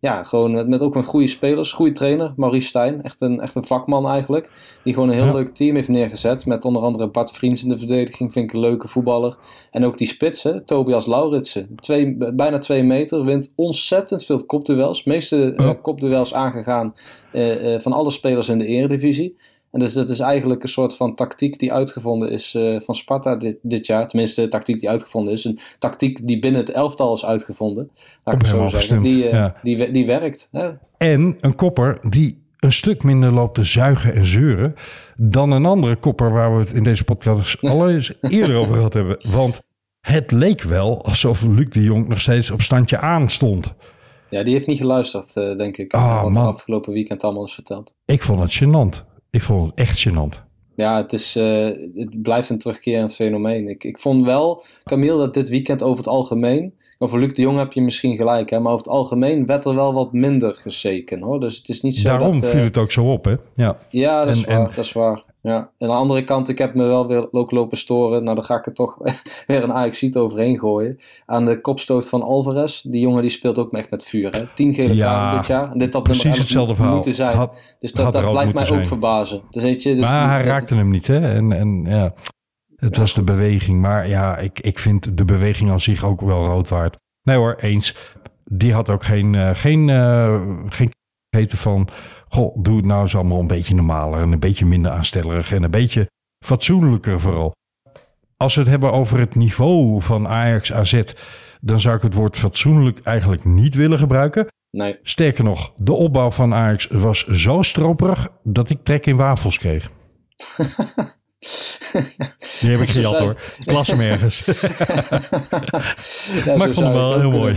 ja, gewoon met, met ook met goede spelers. Goede trainer, Maurice Stijn. Echt een, echt een vakman eigenlijk. Die gewoon een heel Ja. leuk team heeft neergezet. Met onder andere Bart Vriends in de verdediging. Vind ik een leuke voetballer. En ook die spitsen, Tobias Lauritsen. Twee, bijna twee meter, wint ontzettend veel kopduels. De meeste eh, Ja. kopduels aangegaan eh, eh, van alle spelers in de eredivisie. En dus dat is eigenlijk een soort van tactiek die uitgevonden is eh, van Sparta dit, dit jaar. Tenminste, de tactiek die uitgevonden is. Een tactiek die binnen het elftal is uitgevonden. Laat ik zo zeggen. Die, eh, ja. die, die werkt. Hè? En een kopper die een stuk minder loopt te zuigen en zeuren dan een andere kopper waar we het in deze podcast al eens eerder over gehad hebben. Want het leek wel alsof Luc de Jong nog steeds op standje aan stond. Ja, die heeft niet geluisterd, eh, denk ik. Ah, wat man. afgelopen weekend allemaal is verteld. Ik vond het gênant. Ik vond het echt gênant. Ja, het, is, eh, het blijft een terugkerend fenomeen. Ik, ik vond wel, Camille, dat dit weekend over het algemeen... Over Luc de Jong heb je misschien gelijk, hè, maar over het algemeen werd er wel wat minder gezeken. Hoor. Dus het is niet zo Daarom dat... eh, viel het ook zo op, hè? Ja. Ja, dat is waar. en- Dat is waar. Ja. En aan de andere kant, ik heb me wel weer ook lopen storen. Nou, dan ga ik er toch weer een Ajaxiet overheen gooien. Aan de kopstoot van Alvarez. Die jongen die speelt ook echt met vuur. Hè? Tien gele Ja, kaarten dit jaar. En dit had precies nummer 11 hetzelfde verhaal. moeten zijn. Had- dus dat, dat blijft mij ook verbazen. Dus weet je, dus maar hij dat- raakte hem niet, hè? En, en ja, het was de beweging. Maar ja, ik, ik vind de beweging aan zich ook wel rood waard. Nee hoor, eens. Die had ook geen, eh, geen, eh, geen heten van... Goh, doe het nou eens allemaal een beetje normaler... en een beetje minder aanstellerig... en een beetje fatsoenlijker vooral. Als we het hebben over het niveau van Ajax AZ... dan zou ik het woord fatsoenlijk eigenlijk niet willen gebruiken. Nee. Sterker nog, de opbouw van Ajax was zo stroperig... dat ik trek in wafels kreeg. Die heb ik gejat hoor. Ik las hem ergens. Ja, Maar zo ik vond hem zou je wel heel mooi.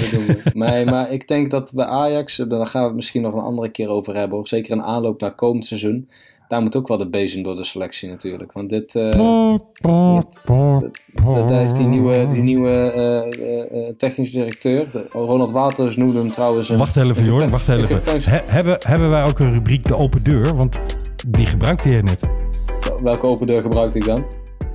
Nee, maar ik denk dat bij Ajax, eh, daar gaan we het misschien nog een andere keer over hebben. Hoor. Zeker een aanloop naar komend seizoen. Daar moet ook wel de bezem door de selectie natuurlijk. Want dit, eh, daar heeft die nieuwe, die nieuwe eh, technisch directeur, Ronald Waters noemde hem trouwens... Een, Wacht even, Jorn. Wacht even. He- hebben, hebben wij ook een rubriek De Open Deur? Want die gebruikte jij net. Welke open deur gebruikte ik dan?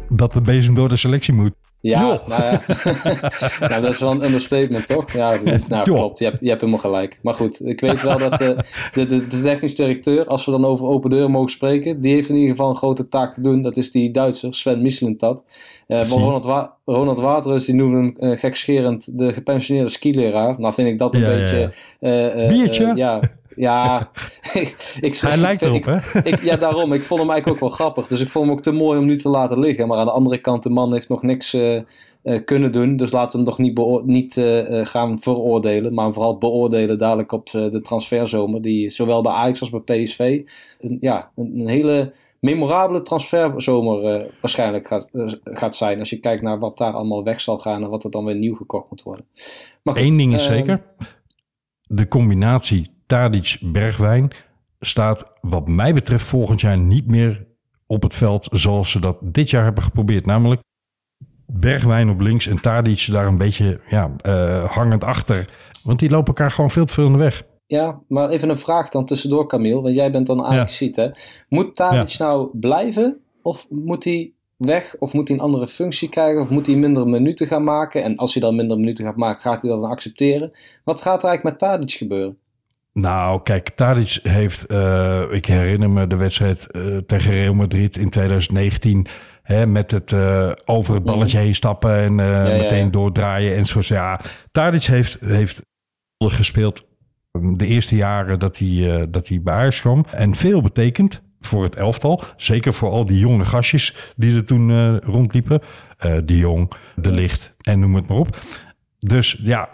Dat de bezem door de selectie moet. Ja, nou ja. nou, dat is wel een understatement, toch? Ja, nou, klopt. Je hebt, je hebt helemaal gelijk. Maar goed, ik weet wel dat eh, de, de, de technisch directeur, als we dan over open deuren mogen spreken, die heeft in ieder geval een grote taak te doen. Dat is die Duitser, Sven Mislintat. Maar Ronald, Wa Ronald Waterreus, die noemde hem eh, gekscherend de gepensioneerde skileraar. Nou vind ik dat een Ja, beetje... ja. Biertje? ja, ja. ik, ik, Hij lijkt ik, erop, hè? ik, ja, daarom. Ik vond hem eigenlijk ook wel grappig. Dus ik vond hem ook te mooi om nu te laten liggen. Maar aan de andere kant, de man heeft nog niks eh, eh, kunnen doen. Dus laten we hem toch niet, niet eh, eh, gaan veroordelen. Maar vooral beoordelen dadelijk op de, de transferzomer. Die zowel bij Ajax als bij PSV een, ja, een, een hele memorabele transferzomer eh, waarschijnlijk gaat, gaat zijn. Als je kijkt naar wat daar allemaal weg zal gaan en wat er dan weer nieuw gekocht moet worden. Maar goed, Eén ding is eh, zeker. De combinatie Tadic-Bergwijn staat wat mij betreft volgend jaar niet meer op het veld zoals ze dat dit jaar hebben geprobeerd. Namelijk Bergwijn op links en Tadic daar een beetje ja, eh, hangend achter. Want die lopen elkaar gewoon veel te veel in de weg. Ja, maar even een vraag dan tussendoor, Camille. Want jij bent dan ajax hè? Moet Tadic nou blijven? Of moet hij weg? Of moet hij een andere functie krijgen? Of moet hij minder minuten gaan maken? En als hij dan minder minuten gaat maken, gaat hij dat dan accepteren? Wat gaat er eigenlijk met Tadic gebeuren? Nou, kijk, Tadic heeft, eh, ik herinner me de wedstrijd eh, tegen Real Madrid in 2019. Hè, met het eh, over het balletje heen stappen en ja, meteen ja. doordraaien en zo. Ja, Tadic heeft, heeft gespeeld de eerste jaren dat hij, dat hij bij Ajax kwam. En veel betekend voor het elftal. Zeker voor al die jonge gastjes die er toen rondliepen. De Jong, De Licht en noem het maar op. Dus ja,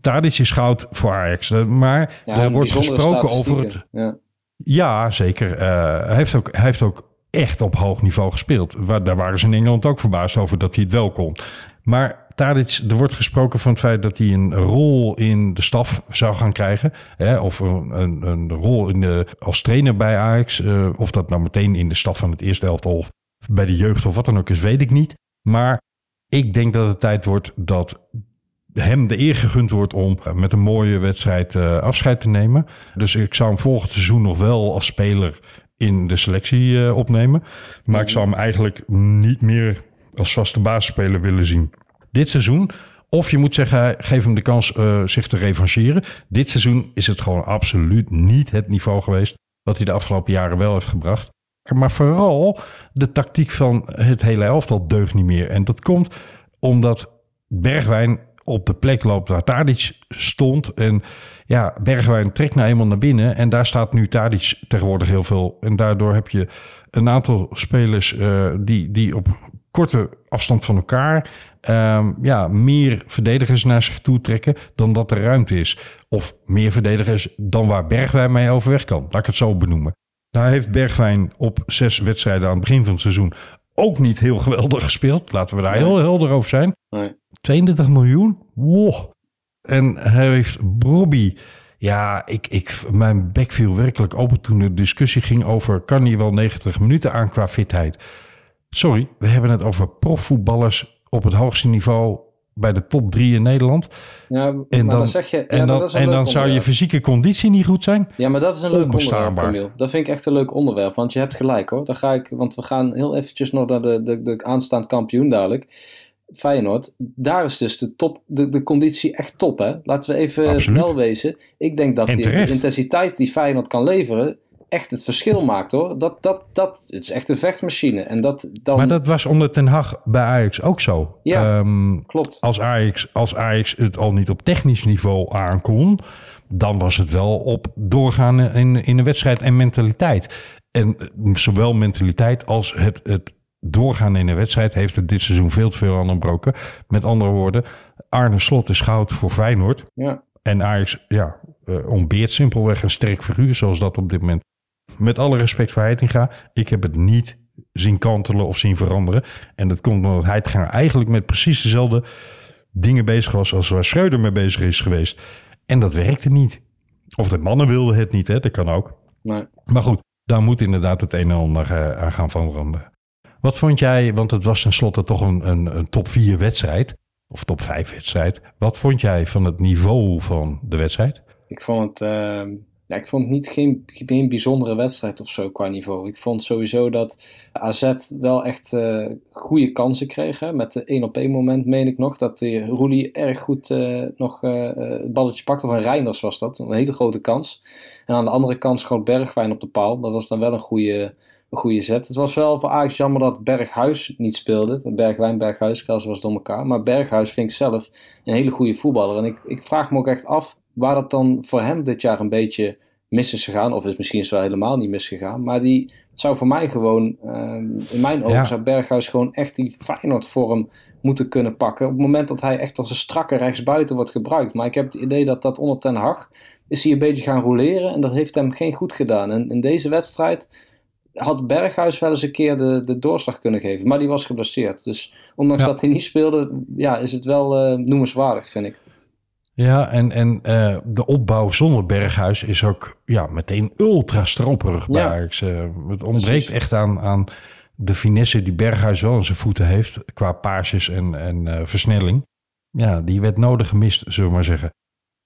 Tadic is goud voor Ajax. Maar Ja, er wordt gesproken over het... Ja. Ja, zeker. Eh, hij, heeft ook, heeft ook echt op hoog niveau gespeeld. Waar, daar waren ze in Engeland ook verbaasd over dat hij het wel kon. Maar Tadic, er wordt gesproken van het feit dat hij een rol in de staf zou gaan krijgen. Hè, of een, een, een rol in de, als trainer bij Ajax. Eh, of dat nou meteen in de staf van het eerste elftal of bij de jeugd of wat dan ook is, weet ik niet. Maar ik denk dat het tijd wordt dat hem de eer gegund wordt om met een mooie wedstrijd eh, afscheid te nemen. Dus ik zou hem volgend seizoen nog wel als speler in de selectie eh, opnemen. Maar ik zou hem eigenlijk niet meer als vaste basisspeler willen zien. Dit seizoen, of je moet zeggen, geef hem de kans eh, zich te revancheren. Dit seizoen is het gewoon absoluut niet het niveau geweest wat hij de afgelopen jaren wel heeft gebracht. Maar vooral de tactiek van het hele elftal deugt niet meer. En dat komt omdat Bergwijn op de plek loopt waar Tadic stond. En ja, Bergwijn trekt nou eenmaal naar binnen. En daar staat nu Tadic tegenwoordig heel veel. En daardoor heb je een aantal spelers eh, die, die op korte afstand van elkaar... ehm, ja, meer verdedigers naar zich toe trekken dan dat er ruimte is. Of meer verdedigers dan waar Bergwijn mee overweg kan. Laat ik het zo benoemen. Daar heeft Bergwijn op zes wedstrijden aan het begin van het seizoen ook niet heel geweldig gespeeld. Laten we daar heel helder over zijn. Nee. 32 miljoen? Wow. En hij heeft Bobby. Ja, ik, ik, mijn bek viel werkelijk open toen de discussie ging over... kan hij wel 90 minuten aan qua fitheid? Sorry, we hebben het over profvoetballers op het hoogste niveau... bij de top drie in Nederland. Ja, En dan, dan zeg je... ja, en dan, dat is een en leuk dan zou je fysieke conditie niet goed zijn? Ja, maar dat is een leuk onderwerp. Camille. Dat vind ik echt een leuk onderwerp, want je hebt gelijk hoor. Dan ga ik, want we gaan heel eventjes nog naar de, de, de aanstaand kampioen dadelijk. Feyenoord, daar is dus de, top, de, de conditie echt top hè. Laten we even Absoluut. wel wezen. Ik denk dat En die, de terecht. intensiteit die Feyenoord kan leveren echt het verschil maakt hoor. Dat, dat, dat het is echt een vechtmachine. En dat dan... Maar dat was onder Ten Hag bij Ajax ook zo. Ja, Ehm, klopt. Als Ajax, als Ajax het al niet op technisch niveau aankon... dan was het wel op doorgaan in, in een wedstrijd en mentaliteit. En eh, zowel mentaliteit als het, het doorgaan in een wedstrijd... heeft het dit seizoen veel te veel aan ontbroken. Met andere woorden, Arne Slot is goud voor Feyenoord. Ja. En Ajax ja, eh, ontbeert simpelweg een sterk figuur zoals dat op dit moment. Met alle respect voor Heitinga, ik heb het niet zien kantelen of zien veranderen. En dat komt omdat Heitinga eigenlijk met precies dezelfde dingen bezig was als waar Schreuder mee bezig is geweest. En dat werkte niet. Of de mannen wilden het niet, hè? dat kan ook. Maar, Maar goed, daar moet inderdaad het een en ander eh, aan gaan veranderen. Wat vond jij, want het was tenslotte toch een, een, een top 4 wedstrijd, of top 5 wedstrijd. Wat vond jij van het niveau van de wedstrijd? Ik vond het, ehm, Ik vond het niet geen, geen bijzondere wedstrijd of zo qua niveau. Ik vond sowieso dat AZ wel echt uh, goede kansen kreeg. Met de 1 op 1 moment meen ik nog. Dat de Roelie erg goed uh, nog uh, het balletje pakte. Een Reinders was dat. Een hele grote kans. En aan de andere kant schoot Bergwijn op de paal. Dat was dan wel een goede, een goede zet. Het was wel voor Ajax jammer dat Berghuis niet speelde. Bergwijn, Berghuis, was door elkaar. Maar Berghuis vind ik zelf een hele goede voetballer. En ik, ik vraag me ook echt af waar dat dan voor hem dit jaar een beetje mis is gegaan. Of is misschien wel helemaal niet misgegaan. Maar die zou voor mij gewoon, in mijn ogen, ja. zou Berghuis gewoon echt die Feyenoord vorm moeten kunnen pakken. Op het moment dat hij echt als een strakke rechtsbuiten wordt gebruikt. Maar ik heb het idee dat dat onder Ten Hag is hij een beetje gaan roleren. En dat heeft hem geen goed gedaan. En in deze wedstrijd had Berghuis wel eens een keer de, de doorslag kunnen geven. Maar die was geblesseerd. Dus ondanks ja. dat hij niet speelde, ja, is het wel uh, noemenswaardig, vind ik. Ja, en, en uh, de opbouw zonder Berghuis is ook ja, meteen ultra stroperig bij ja. Ajax. Uh, het ontbreekt Precies. echt aan, aan de finesse die Berghuis wel in zijn voeten heeft... qua paarsjes en, en uh, versnelling. Ja, die werd nodig gemist, zullen we maar zeggen.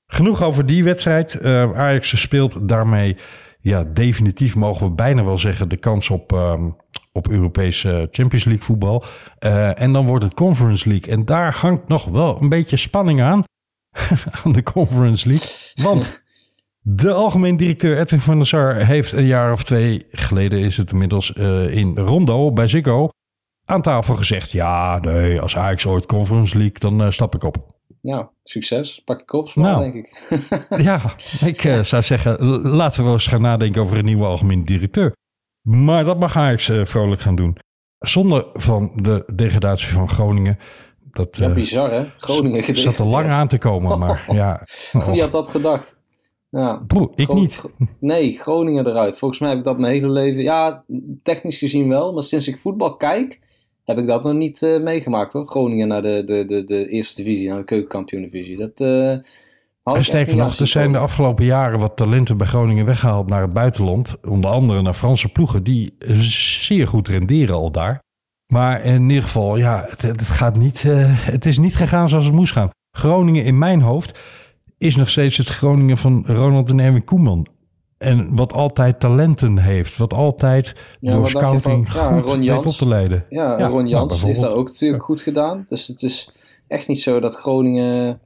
Genoeg over die wedstrijd. Ajax speelt daarmee ja, definitief, mogen we bijna wel zeggen... de kans op, um, op Europese Champions League voetbal. en dan wordt het Conference League. En daar hangt nog wel een beetje spanning aan aan de Conference League. Want de algemeen directeur Edwin van der Sar heeft een jaar of twee geleden, is het inmiddels, uh, in Rondo bij Ziggo aan tafel gezegd: Ja, nee, als Ajax ooit Conference League, dan uh, stap ik op. Nou, succes. Pak ik op, nou, denk ik. ja, ik uh, zou zeggen, laten we eens gaan nadenken over een nieuwe algemeen directeur. Maar dat mag Ajax vrolijk gaan doen. Zonder van de degradatie van Groningen dat, ja, bizar hè? Groningen Het zat er lang aan te komen, maar ja. Wie had dat gedacht? Ja. Broer, ik niet. Nee, Groningen eruit. Volgens mij heb ik dat mijn hele leven... Ja, technisch gezien wel. Maar sinds ik voetbal kijk, heb ik dat nog niet uh, meegemaakt hoor. Groningen naar de, de, de, de eerste divisie, naar de keukenkampioen-divisie. Dat... Uh, en sterker nog, er zijn de afgelopen jaren wat talenten bij Groningen weggehaald naar het buitenland. Onder andere naar Franse ploegen die zeer goed renderen al daar. Maar in ieder geval, ja, het, het gaat niet, uh, het is niet gegaan zoals het moest gaan. Groningen in mijn hoofd is nog steeds het Groningen van Ronald en Erwin Koeman. En wat altijd talenten heeft. Wat altijd ja, door scouting van, ja, goed weet op te leiden. Ja, ja Ron Jans nou, is daar ook natuurlijk goed gedaan. Dus het is echt niet zo dat Groningen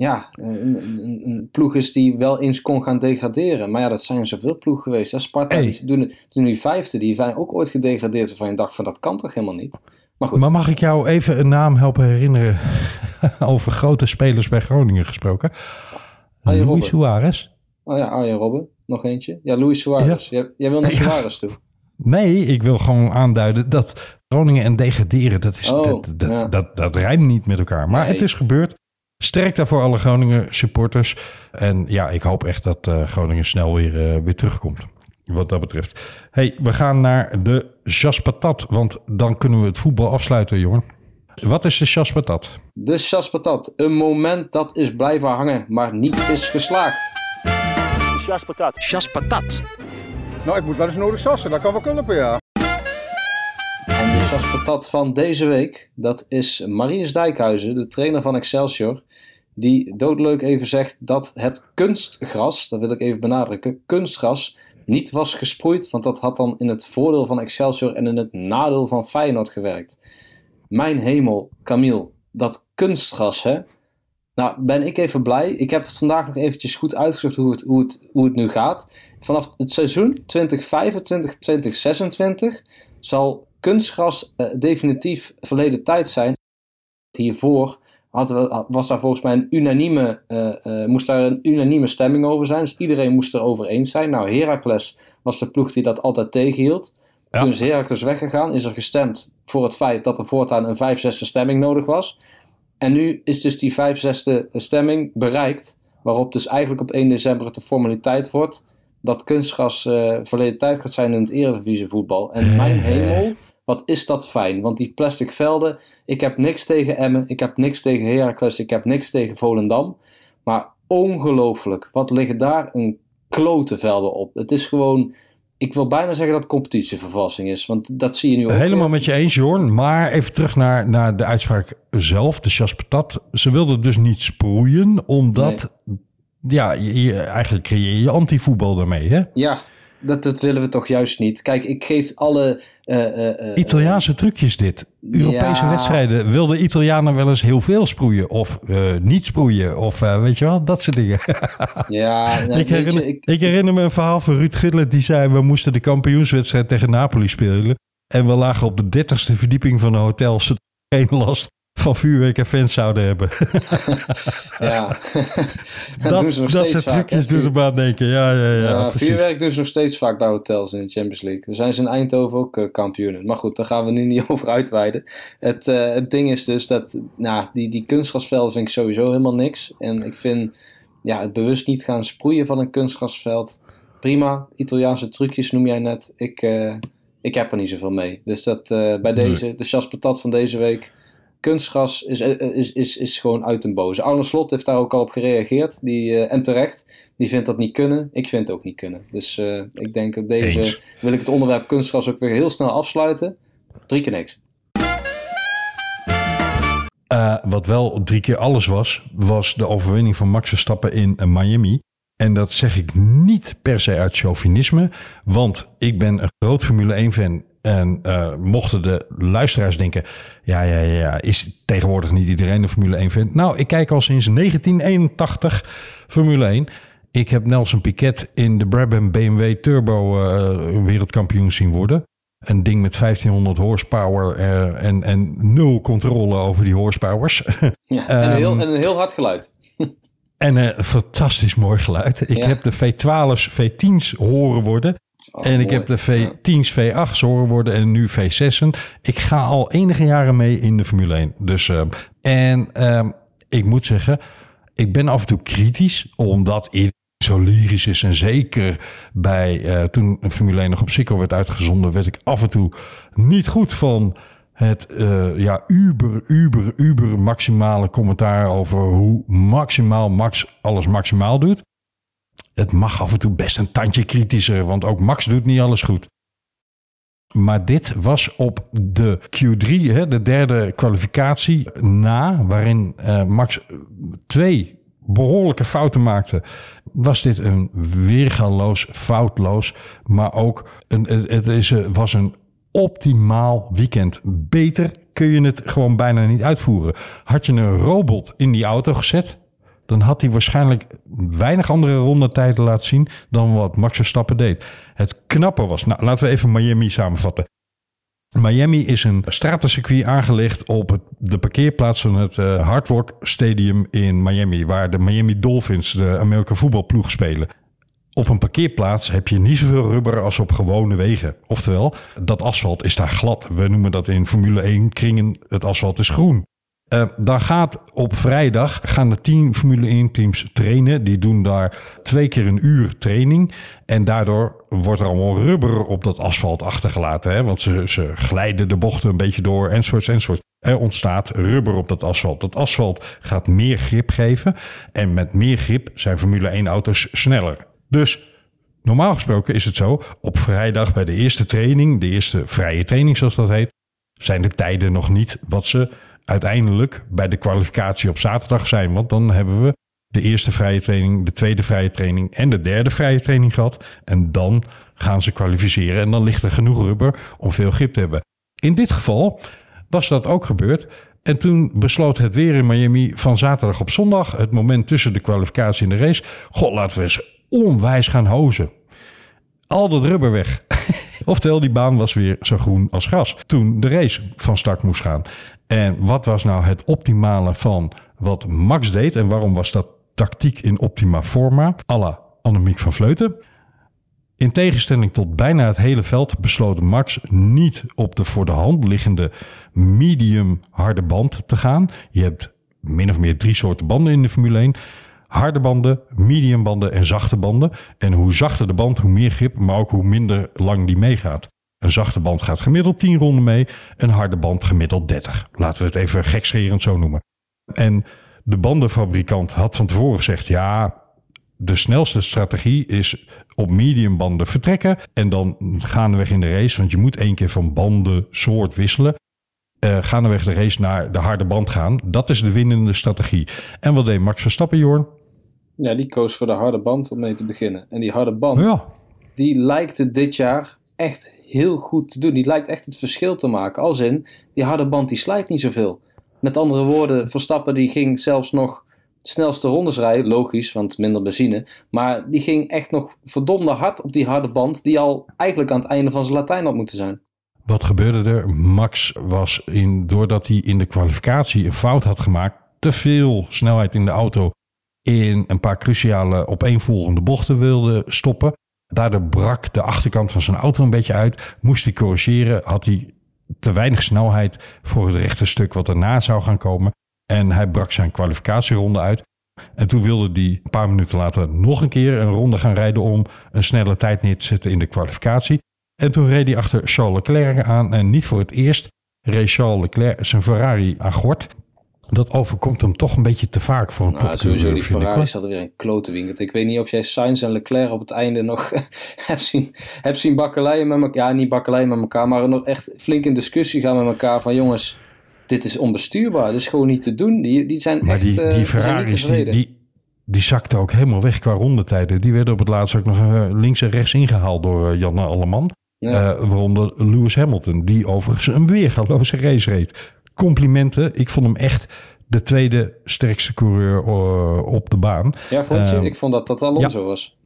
ja, een, een, een, ploeg is die wel eens kon gaan degraderen. Maar ja, dat zijn zoveel ploegen geweest. Hè? Sparta, hey. die doen, doen nu vijfde, die zijn ook ooit gedegradeerd. Waarvan je dacht van, dat kan toch helemaal niet? Maar, goed. maar mag ik jou even een naam helpen herinneren over grote spelers bij Groningen gesproken? Arjen Luis Suarez. Oh ja, Arjen Robben. Nog eentje. Ja, Luis Suarez. Ja. Jij, jij wil naar Suarez toe. Nee, ik wil gewoon aanduiden dat Groningen en degraderen, dat, is, oh, dat, dat, ja. dat, dat, rijmt niet met elkaar. Maar nee. het is gebeurd. Sterk daarvoor alle Groningen supporters. En ja, ik hoop echt dat uh, Groningen snel weer, uh, weer terugkomt. Wat dat betreft. hey, we gaan naar de Jaspatat. Want dan kunnen we het voetbal afsluiten, jongen. Wat is de Jaspatat? De Jaspatat. Een moment dat is blijven hangen, maar niet is geslaagd. Jaspatat. Jaspatat. Nou, ik moet wel eens nodig sassen. Dat kan wel kunnen, ja. En de Jaspatat van deze week, dat is Marinus Dijkhuizen, de trainer van Excelsior die doodleuk even zegt dat het kunstgras, dat wil ik even benadrukken, kunstgras niet was gesproeid, want dat had dan in het voordeel van Excelsior en in het nadeel van Feyenoord gewerkt. Mijn hemel, Camille, dat kunstgras, hè? Nou, ben ik even blij. Ik heb vandaag nog eventjes goed uitgezocht hoe het, hoe het, hoe het nu gaat. Vanaf het seizoen 2025-2026 zal kunstgras uh, definitief verleden tijd zijn. Hiervoor had, was daar volgens mij een unanieme, uh, uh, moest daar een unanieme stemming over zijn. Dus iedereen moest er over eens zijn. Nou, Heracles was de ploeg die dat altijd tegenhield. Ja. Toen is Heracles weggegaan, is er gestemd voor het feit dat er voortaan een 5 6 stemming nodig was. En nu is dus die 5 6 stemming bereikt, waarop dus eigenlijk op 1 december het de formaliteit wordt dat kunstgras uh, verleden tijd gaat zijn in het Eredivisie voetbal. En mijn hemel, wat is dat fijn. Want die plastic velden, ik heb niks tegen Emmen, ik heb niks tegen Heracles, ik heb niks tegen Volendam. Maar ongelooflijk, wat liggen daar een klote velden op. Het is gewoon, ik wil bijna zeggen dat competitievervalsing is. Want dat zie je nu ook. Helemaal met je eens, Jorn. Maar even terug naar, naar de uitspraak zelf, de Chaspatat. Ze wilden dus niet sproeien, omdat... Nee ja, je, je- eigenlijk creëer je anti-voetbal daarmee. Hè? Ja, dat, dat willen we toch juist niet. Kijk, ik geef alle... eh, eh, eh, Italiaanse trucjes dit. Europese Ja. wedstrijden. Wil de Italianen wel eens heel veel sproeien of eh, niet sproeien? Of weet je wel, dat soort dingen. Ja, nou, ik, herinner, je, ik, ik herinner me een verhaal van Ruud Gullit. Die zei, we moesten de kampioenswedstrijd tegen Napoli spelen. En we lagen op de dertigste verdieping van een hotel. Geen last van vuurwerk en fans zouden hebben. ja. dat, dat doen ze nog dat steeds soort vaak. trucjes doen er maar aan denken. Ja, ja, ja, vuurwerk doen ze nog steeds vaak bij hotels in de Champions League. Daar zijn ze in Eindhoven ook eh, kampioenen. Maar goed, daar gaan we nu niet over uitweiden. Het, eh, het ding is dus dat nou, die, die kunstgrasvelden vind ik sowieso helemaal niks. En ik vind ja, het bewust niet gaan sproeien van een kunstgrasveld. Prima, Italiaanse trucjes noem jij net. Ik, eh, ik heb er niet zoveel mee. Dus dat bij deze, de chas patat van deze week. Kunstgras is, is, is, is gewoon uit den boze. Arne Slot heeft daar ook al op gereageerd. Die, eh, en terecht. Die vindt dat niet kunnen. Ik vind het ook niet kunnen. Dus eh, ik denk op deze Eens. wil ik het onderwerp kunstgras ook weer heel snel afsluiten. Drie keer niks. Eh, wat wel drie keer alles was, was de overwinning van Max Verstappen in Miami. En dat zeg ik niet per se uit chauvinisme, want ik ben een groot Formule 1-fan. En eh, mochten de luisteraars denken, ja, ja, ja, is tegenwoordig niet iedereen een Formule 1-fan? Nou, ik kijk al sinds 1981 Formule 1. Ik heb Nelson Piquet in de Brabham BMW Turbo eh, wereldkampioen zien worden. Een ding met 1500 horsepower eh, en, en nul controle over die horsepowers. Ja, en, een heel, Ehm, en een heel hard geluid. en een fantastisch mooi geluid. Ik Ja. heb de V12's, V10's horen worden. Oh, en ik mooi. heb de V10's, V8's horen worden en nu V6'en. Ik ga al enige jaren mee in de Formule 1. Dus, eh, en ehm, ik moet zeggen, ik ben af en toe kritisch, omdat iedereen zo lyrisch is. En zeker bij eh, toen Formule 1 nog op Sikko werd uitgezonden, werd ik af en toe niet goed van het eh, ja, uber, uber, uber maximale commentaar over hoe maximaal Max alles maximaal doet. Het mag af en toe best een tandje kritischer, want ook Max doet niet alles goed. Maar dit was op de Q3, hè, de derde kwalificatie na, waarin eh, Max twee behoorlijke fouten maakte. Was dit een weergaloos, foutloos, maar ook een, het, is, eh, was een optimaal weekend. Beter kun je het gewoon bijna niet uitvoeren. Had je een robot in die auto gezet, dan had hij waarschijnlijk weinig andere rondetijden laten zien dan wat Max Verstappen deed. Het knappe was, nou laten we even Miami samenvatten. Miami is een stratencircuit aangelegd op de parkeerplaats van het eh, Hard Rock Stadium in Miami, waar de Miami Dolphins, de Amerika voetbalploeg, spelen. Op een parkeerplaats heb je niet zoveel rubber als op gewone wegen. Oftewel, dat asfalt is daar glad. We noemen dat in Formule 1 kringen, het asfalt is groen. Eh, dan gaat op vrijdag gaan de tien Formule 1 teams trainen. Die doen daar twee keer een uur training. En daardoor wordt er allemaal rubber op dat asfalt achtergelaten. Hè? Want ze, ze glijden de bochten een beetje door enzovoorts enzovoorts. Er ontstaat rubber op dat asfalt. Dat asfalt gaat meer grip geven. En met meer grip zijn Formule 1 auto's sneller. Dus normaal gesproken is het zo. Op vrijdag bij de eerste training, de eerste vrije training zoals dat heet. Zijn de tijden nog niet wat ze uiteindelijk bij de kwalificatie op zaterdag zijn. Want dan hebben we de eerste vrije training, de tweede vrije training en de derde vrije training gehad. En dan gaan ze kwalificeren en dan ligt er genoeg rubber om veel grip te hebben. In dit geval was dat ook gebeurd. En toen besloot het weer in Miami van zaterdag op zondag, het moment tussen de kwalificatie en de race. God, laten we eens onwijs gaan hozen. Al dat rubber weg. Oftewel, die baan was weer zo groen als gras. Toen de race van start moest gaan. En wat was nou het optimale van wat Max deed? En waarom was dat tactiek in optima forma? à la Annemiek van Vleuten. In tegenstelling tot bijna het hele veld besloot Max niet op de voor de hand liggende medium harde band te gaan. Je hebt min of meer drie soorten banden in de Formule 1. Harde banden, medium banden en zachte banden. En hoe zachter de band, hoe meer grip, maar ook hoe minder lang die meegaat. Een zachte band gaat gemiddeld 10 ronden mee, een harde band gemiddeld 30. Laten we het even gekscherend zo noemen. En de bandenfabrikant had van tevoren gezegd: ja, de snelste strategie is op medium banden vertrekken en dan gaandeweg in de race, want je moet één keer van banden soort wisselen. Uh, gaandeweg de race naar de harde band gaan. Dat is de winnende strategie. En wat deed Max Verstappen, Jorn? Ja, die koos voor de harde band om mee te beginnen. En die harde band, Ja. die lijkt het dit jaar echt heel goed te doen. Die lijkt echt het verschil te maken. Als in, die harde band die slijt niet zoveel. Met andere woorden, Verstappen die ging zelfs nog snelste rondes rijden. Logisch, want minder benzine. Maar die ging echt nog verdomde hard op die harde band. Die al eigenlijk aan het einde van zijn Latijn had moeten zijn. Wat gebeurde er? Max was in, doordat hij in de kwalificatie een fout had gemaakt, te veel snelheid in de auto in een paar cruciale opeenvolgende bochten wilde stoppen. Daardoor brak de achterkant van zijn auto een beetje uit. Moest hij corrigeren, had hij te weinig snelheid voor het rechte stuk wat erna zou gaan komen. En hij brak zijn kwalificatieronde uit. En toen wilde hij een paar minuten later nog een keer een ronde gaan rijden om een snelle tijd neer te zetten in de kwalificatie. En toen reed hij achter Charles Leclerc aan. En niet voor het eerst reed Charles Leclerc zijn Ferrari aan gort. Dat overkomt hem toch een beetje te vaak voor een Nou, topcoureur, sowieso die vind ik, Ferrari zat er weer een klote winkeld. Ik weet niet of jij Sainz en Leclerc op het einde nog hebt zien, hebt zien bakkeleien met elkaar. Ja, niet bakkeleien met elkaar, maar nog echt flink in discussie gaan met elkaar. Van jongens, dit is onbestuurbaar. Dit is gewoon niet te doen. Die, die zijn Maar echt die, eh, die die niet Ferraris, die, die, die zakten ook helemaal weg qua rondetijden. Die werden op het laatst ook nog eh, links en rechts ingehaald door eh, Janne Alleman. Ja. Eh, waaronder Lewis Hamilton, die overigens een weergaloze race reed. Complimenten. Ik vond hem echt de tweede sterkste coureur eh, op de baan. ja, vond je? Ehm, ik vond dat dat Alonso was.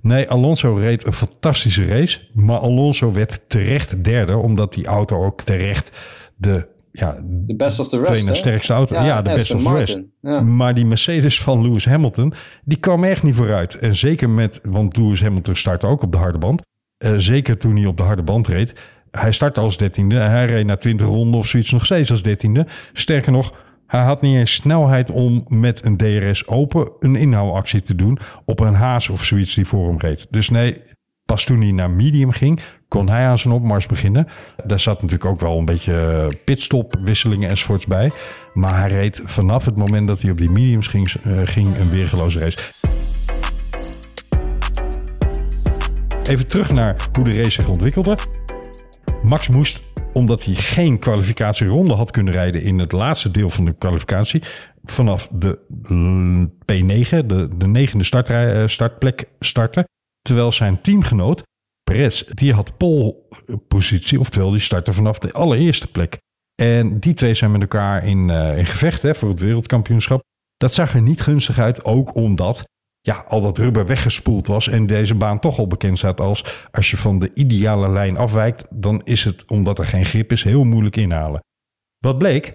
Nee, Alonso reed een fantastische race. Maar Alonso werd terecht derde, omdat die auto ook terecht de, ja, De best of the rest, tweede sterkste auto. Ja, de best of the rest. Ja. Maar die Mercedes van Lewis Hamilton, die kwam echt niet vooruit. En zeker met, want Lewis Hamilton startte ook op de harde band. Eh, zeker toen hij op de harde band reed. Hij startte als dertiende. Hij reed na 20 ronden of zoiets nog steeds als dertiende. Sterker nog, hij had niet eens snelheid om met een DRS open een inhoudactie te doen op een haas of zoiets die voor hem reed. Dus nee, pas toen hij naar medium ging, kon hij aan zijn opmars beginnen. Daar zat natuurlijk ook wel een beetje pitstopwisselingen enzovoorts bij. Maar hij reed vanaf het moment dat hij op die mediums ging, eh, ging een weergeloze race. Even terug naar hoe de race zich ontwikkelde. Max moest, omdat hij geen kwalificatieronde had kunnen rijden in het laatste deel van de kwalificatie, vanaf de l- P9, de, de negende startrij, eh, startplek starten. Terwijl zijn teamgenoot, Perez, die had polepositie, oftewel die startte vanaf de allereerste plek. En die twee zijn met elkaar in, eh, in gevecht hè, voor het wereldkampioenschap. Dat zag er niet gunstig uit, ook omdat ja, al dat rubber weggespoeld was en deze baan toch al bekend staat als als je van de ideale lijn afwijkt, dan is het, omdat er geen grip is, heel moeilijk inhalen. Wat bleek?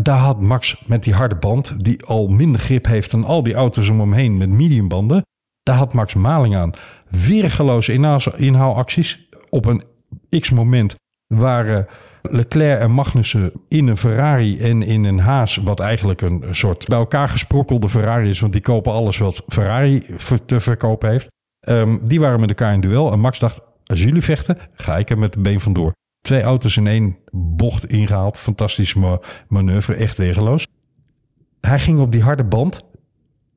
Daar had Max met die harde band, die al minder grip heeft dan al die auto's om hem heen met mediumbanden, daar had Max maling aan. Weergeloze inhaal- inhaalacties. Op een x-moment waren Leclerc en Magnussen in een Ferrari en in een Haas, wat eigenlijk een soort bij elkaar gesprokkelde Ferrari is, want die kopen alles wat Ferrari te verkopen heeft. Ehm, die waren met elkaar in duel en Max dacht, als jullie vechten, ga ik er met de been vandoor. Twee auto's in één bocht ingehaald. Fantastisch ma- manoeuvre, echt weergeloos. Hij ging op die harde band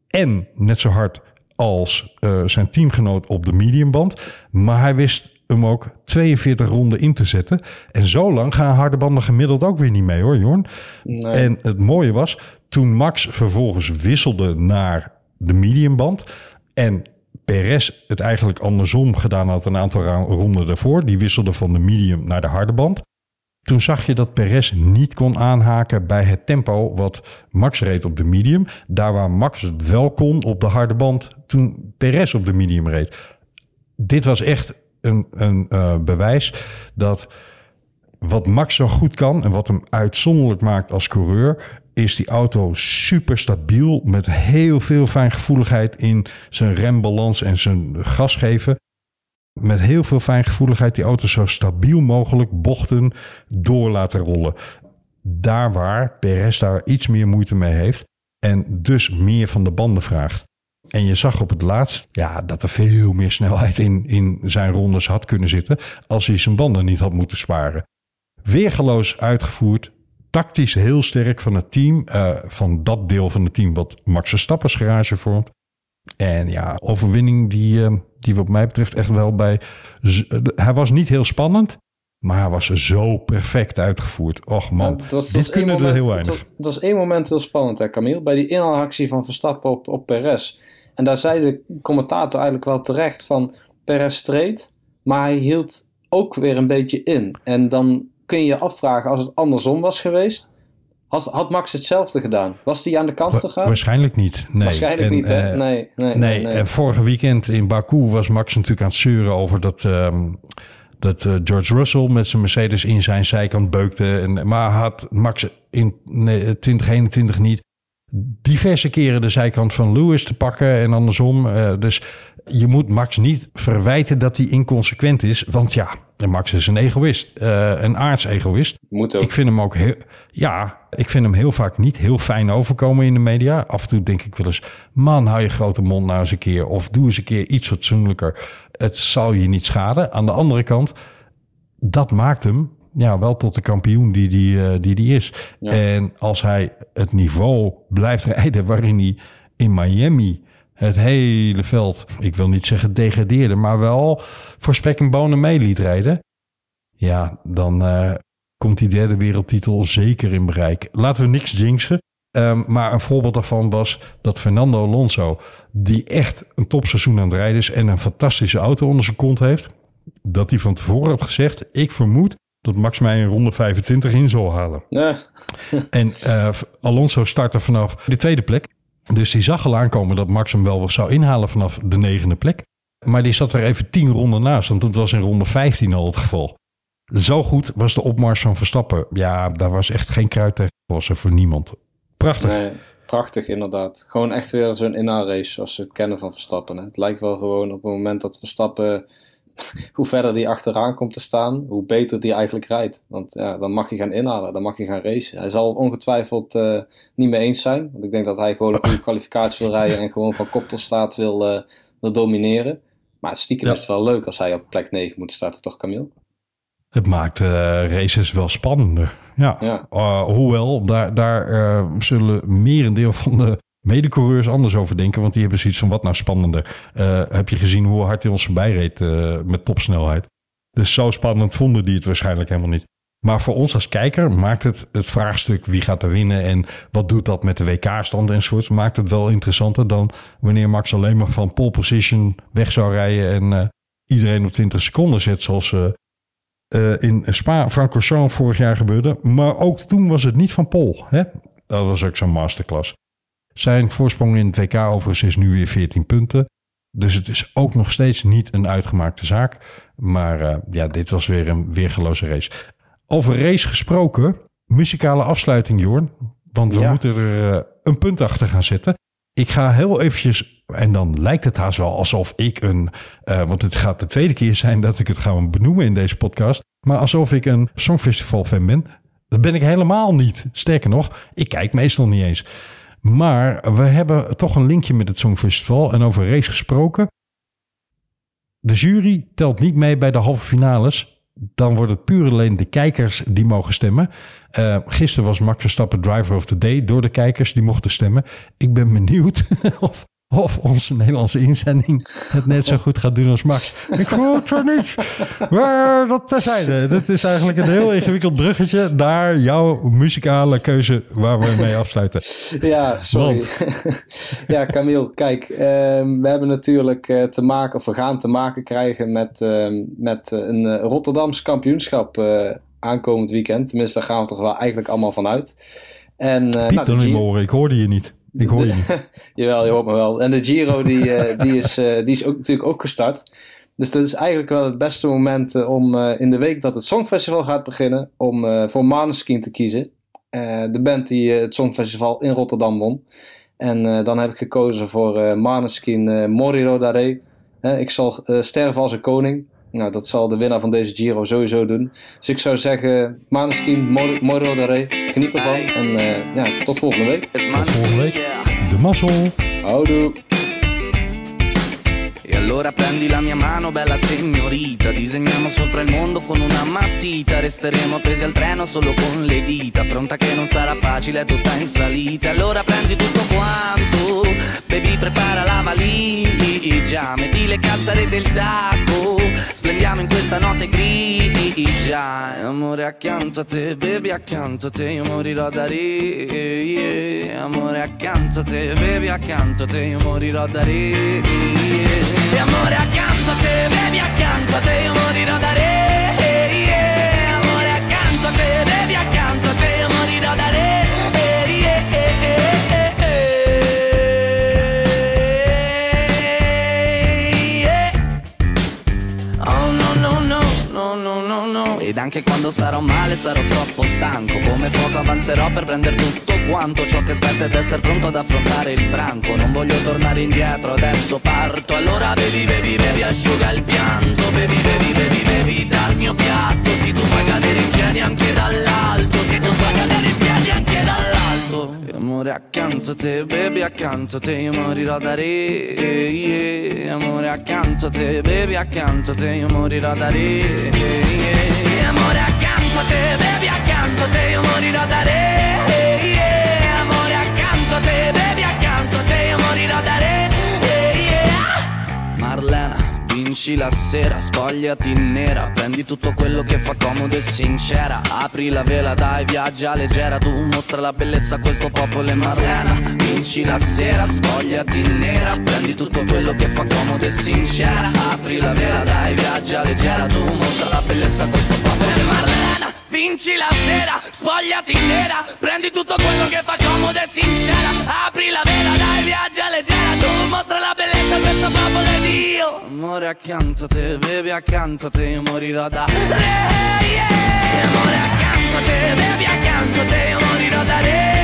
en net zo hard als eh, zijn teamgenoot op de mediumband. Maar hij wist hem ook 42 ronden in te zetten. En zo lang gaan harde banden gemiddeld ook weer niet mee hoor, Jorn. Nee. En het mooie was, toen Max vervolgens wisselde naar de mediumband... en Perez het eigenlijk andersom gedaan had een aantal ronden daarvoor... die wisselde van de medium naar de harde band... Toen zag je dat Perez niet kon aanhaken bij het tempo wat Max reed op de medium. Daar waar Max het wel kon op de harde band toen Perez op de medium reed. Dit was echt een, eh, bewijs dat wat Max zo goed kan en wat hem uitzonderlijk maakt als coureur, is die auto super stabiel met heel veel fijngevoeligheid in zijn rembalans en zijn gas geven met heel veel fijngevoeligheid die auto zo stabiel mogelijk bochten door laten rollen. Daar waar Perez daar iets meer moeite mee heeft en dus meer van de banden vraagt. En je zag op het laatst ja, dat er veel meer snelheid in, in zijn rondes had kunnen zitten als hij zijn banden niet had moeten sparen. Weergeloos uitgevoerd, tactisch heel sterk van het team, eh, van dat deel van het team wat Max Verstappen's garage vormt. En ja, overwinning die, eh, die wat mij betreft echt wel bij... eh, Hij was niet heel spannend, maar hij was zo perfect uitgevoerd. Och man, Ja, het was- dit kunnen er moment- heel het weinig. was- Het was één moment heel spannend, hè, Camille. Bij die inhaalactie van Verstappen op, op Perez. En daar zei de commentator eigenlijk wel terecht van Perez streed, maar hij hield ook weer een beetje in. En dan kun je je afvragen, als het andersom was geweest, had, had Max hetzelfde gedaan? Was hij aan de kant gegaan? Waarschijnlijk niet. Nee. Waarschijnlijk En, niet, hè? eh, nee, nee, Nee, en vorige weekend in Baku was Max natuurlijk aan het zeuren over dat, ehm, dat eh, George Russell met zijn Mercedes in zijn zijkant beukte. En, maar had Max in nee, 2021 niet diverse keren de zijkant van Lewis te pakken en andersom. Eh, dus je moet Max niet verwijten dat hij inconsequent is. Want ja, Max is een egoïst, eh, een aardsegoïst. Moet ook. Ik vind hem ook heel, ja, ik vind hem heel vaak niet heel fijn overkomen in de media. Af en toe denk ik wel eens, man, hou je grote mond nou eens een keer. Of doe eens een keer iets fatsoenlijker. Het zal je niet schaden. Aan de andere kant, dat maakt hem ja, wel tot de kampioen die die, eh, die, die is. Ja. En als hij het niveau blijft rijden waarin hij in Miami het hele veld, ik wil niet zeggen degradeerde, maar wel voor spek en bonen mee liet rijden. Ja, dan eh, komt die derde wereldtitel zeker in bereik. Laten we niks jinxen. Ehm, maar een voorbeeld daarvan was dat Fernando Alonso, die echt een topseizoen aan het rijden is en een fantastische auto onder zijn kont heeft, dat hij van tevoren had gezegd: Ik vermoed dat Max mij in ronde 25 in zal halen. Ja. En eh, Alonso startte vanaf de tweede plek. Dus die zag al aankomen dat Max hem wel zou inhalen vanaf de negende plek. Maar die zat er even tien ronden naast, want dat was in ronde 15 al het geval. Zo goed was de opmars van Verstappen. Ja, daar was echt geen kruid tegen gewassen voor niemand. Prachtig. Nee, prachtig inderdaad. Gewoon echt weer zo'n inhaalrace zoals we het kennen van Verstappen. Hè. Het lijkt wel gewoon op het moment dat Verstappen, hoe verder die achteraan komt te staan, hoe beter die eigenlijk rijdt. Want ja, dan mag je gaan inhalen, dan mag je gaan racen. Hij zal ongetwijfeld eh, niet mee eens zijn. Want ik denk dat hij gewoon een goede kwalificatie wil rijden en gewoon van kop tot staat wil, eh, wil domineren. Maar stiekem Ja. is het wel leuk als hij op plek 9 moet starten, toch Camille? Het maakt eh, races wel spannender. Ja. Ja. Hoewel, daar, daar zullen merendeel van de medecoureurs anders over denken. Want die hebben zoiets van wat nou spannender. Eh, heb je gezien hoe hard hij ons voorbij reed eh, met topsnelheid? Dus zo spannend vonden die het waarschijnlijk helemaal niet. Maar voor ons als kijker maakt het het vraagstuk wie gaat er winnen en wat doet dat met de WK-stand enzovoort, maakt het wel interessanter dan wanneer Max alleen maar van pole position weg zou rijden en eh, iedereen op 20 seconden zet zoals in Spa-Francorchamps vorig jaar gebeurde. Maar ook toen was het niet van Pol. Hè? Dat was ook zo'n masterclass. Zijn voorsprong in het WK overigens is nu weer 14 punten. Dus het is ook nog steeds niet een uitgemaakte zaak. Maar eh, ja, dit was weer een weergeloze race. Over race gesproken, muzikale afsluiting, Jorn. Want we Ja. moeten er eh, een punt achter gaan zetten. Ik ga heel eventjes, en dan lijkt het haast wel alsof ik een, eh, want het gaat de tweede keer zijn dat ik het ga benoemen in deze podcast, maar alsof ik een Songfestival fan ben. Dat ben ik helemaal niet. Sterker nog, ik kijk meestal niet eens. Maar we hebben toch een linkje met het Songfestival en over race gesproken. De jury telt niet mee bij de halve finales. Dan wordt het puur alleen de kijkers die mogen stemmen. Uh, gisteren was Max Verstappen driver of the day door de kijkers die mochten stemmen. Ik ben benieuwd of, of onze Nederlandse inzending het net zo goed gaat doen als Max. Ik geloof het niet. Maar dat terzijde. Dat is eigenlijk een heel ingewikkeld bruggetje naar jouw muzikale keuze waar we mee afsluiten. Ja, sorry. ja, Camille, kijk, uh, we hebben natuurlijk uh, te maken, of we gaan te maken krijgen met, uh, met een Rotterdams kampioenschap aankomend weekend. Tenminste, daar gaan we toch wel eigenlijk allemaal van uit. En, Piep nou, dan in mijn oren, ik hoorde je niet. Ik hoor je niet. Jawel, je hoort me wel. En de Giro die, uh, die, is, uh, die is ook, natuurlijk ook gestart. Dus dat is eigenlijk wel het beste moment uh, om in de week dat het Songfestival gaat beginnen, om voor Maneskin te kiezen. de band die het Songfestival in Rotterdam won. En dan heb ik gekozen voor Maneskin Moriro Dare. ik zal sterven als een koning. Nou, dat zal de winnaar van deze Giro sowieso doen. Dus ik zou zeggen, Maneskin, Mor Moro Dare, geniet ervan. En uh, ja, tot volgende week. Tot volgende week. De mazzel. Houdoe. Allora prendi la mia mano, bella signorita. Disegniamo sopra il mondo con una matita. Resteremo appesi al treno solo con le dita. Pronta che non sarà facile, è tutta in salita. Allora prendi tutto quanto Baby prepara la valigia. Metti le calzare del taco Splendiamo in questa notte grigia. Amore accanto a te, baby accanto a te Io morirò da ridere yeah. Amore accanto a te, baby accanto a te Io morirò da ridere yeah. Amore accanto a te, baby accanto a te Io morirò da ridere yeah. Amore accanto a te, baby accanto a te Io morirò da ridere Oh no no no no no no no. Ed anche quando starò male sarò troppo stanco. Come fuoco avanzerò per prendere tutto quanto Ciò che aspetta ed essere pronto ad affrontare il branco Non voglio tornare indietro, adesso parto Allora bevi, bevi, bevi, asciuga il pianto Bevi, bevi, bevi, bevi dal mio piatto Se tu puoi cadere in piedi anche dall'alto Se tu puoi cadere in piedi anche dall'alto E Amore accanto a te, baby accanto a te Io morirò da re yeah. Amore accanto a te, baby accanto a te Io morirò da re yeah. Amore accanto a te, baby accanto a te Io morirò da re yeah. Te, baby accanto a te Io morirò da re. Yeah. Marlena Vinci la sera, spogliati nera. Prendi tutto quello che fa comodo e sincera. Apri la vela, dai, viaggia leggera. Tu mostra la bellezza a questo popolo e Marlena Vinci la sera, spogliati nera. Prendi tutto quello che fa comodo e sincera. Apri la vela, dai, viaggia leggera. Tu mostra la bellezza a questo popolo e Marlena Vinci la sera, spogliati nera Prendi tutto quello che fa comodo e sincera Apri la vela, dai, viaggia leggera Tu mostra la bellezza questo popolo ed io Amore accanto a te, bevi accanto a te Io morirò da re, yeah. Amore accanto a te, bevi accanto a te Io morirò da re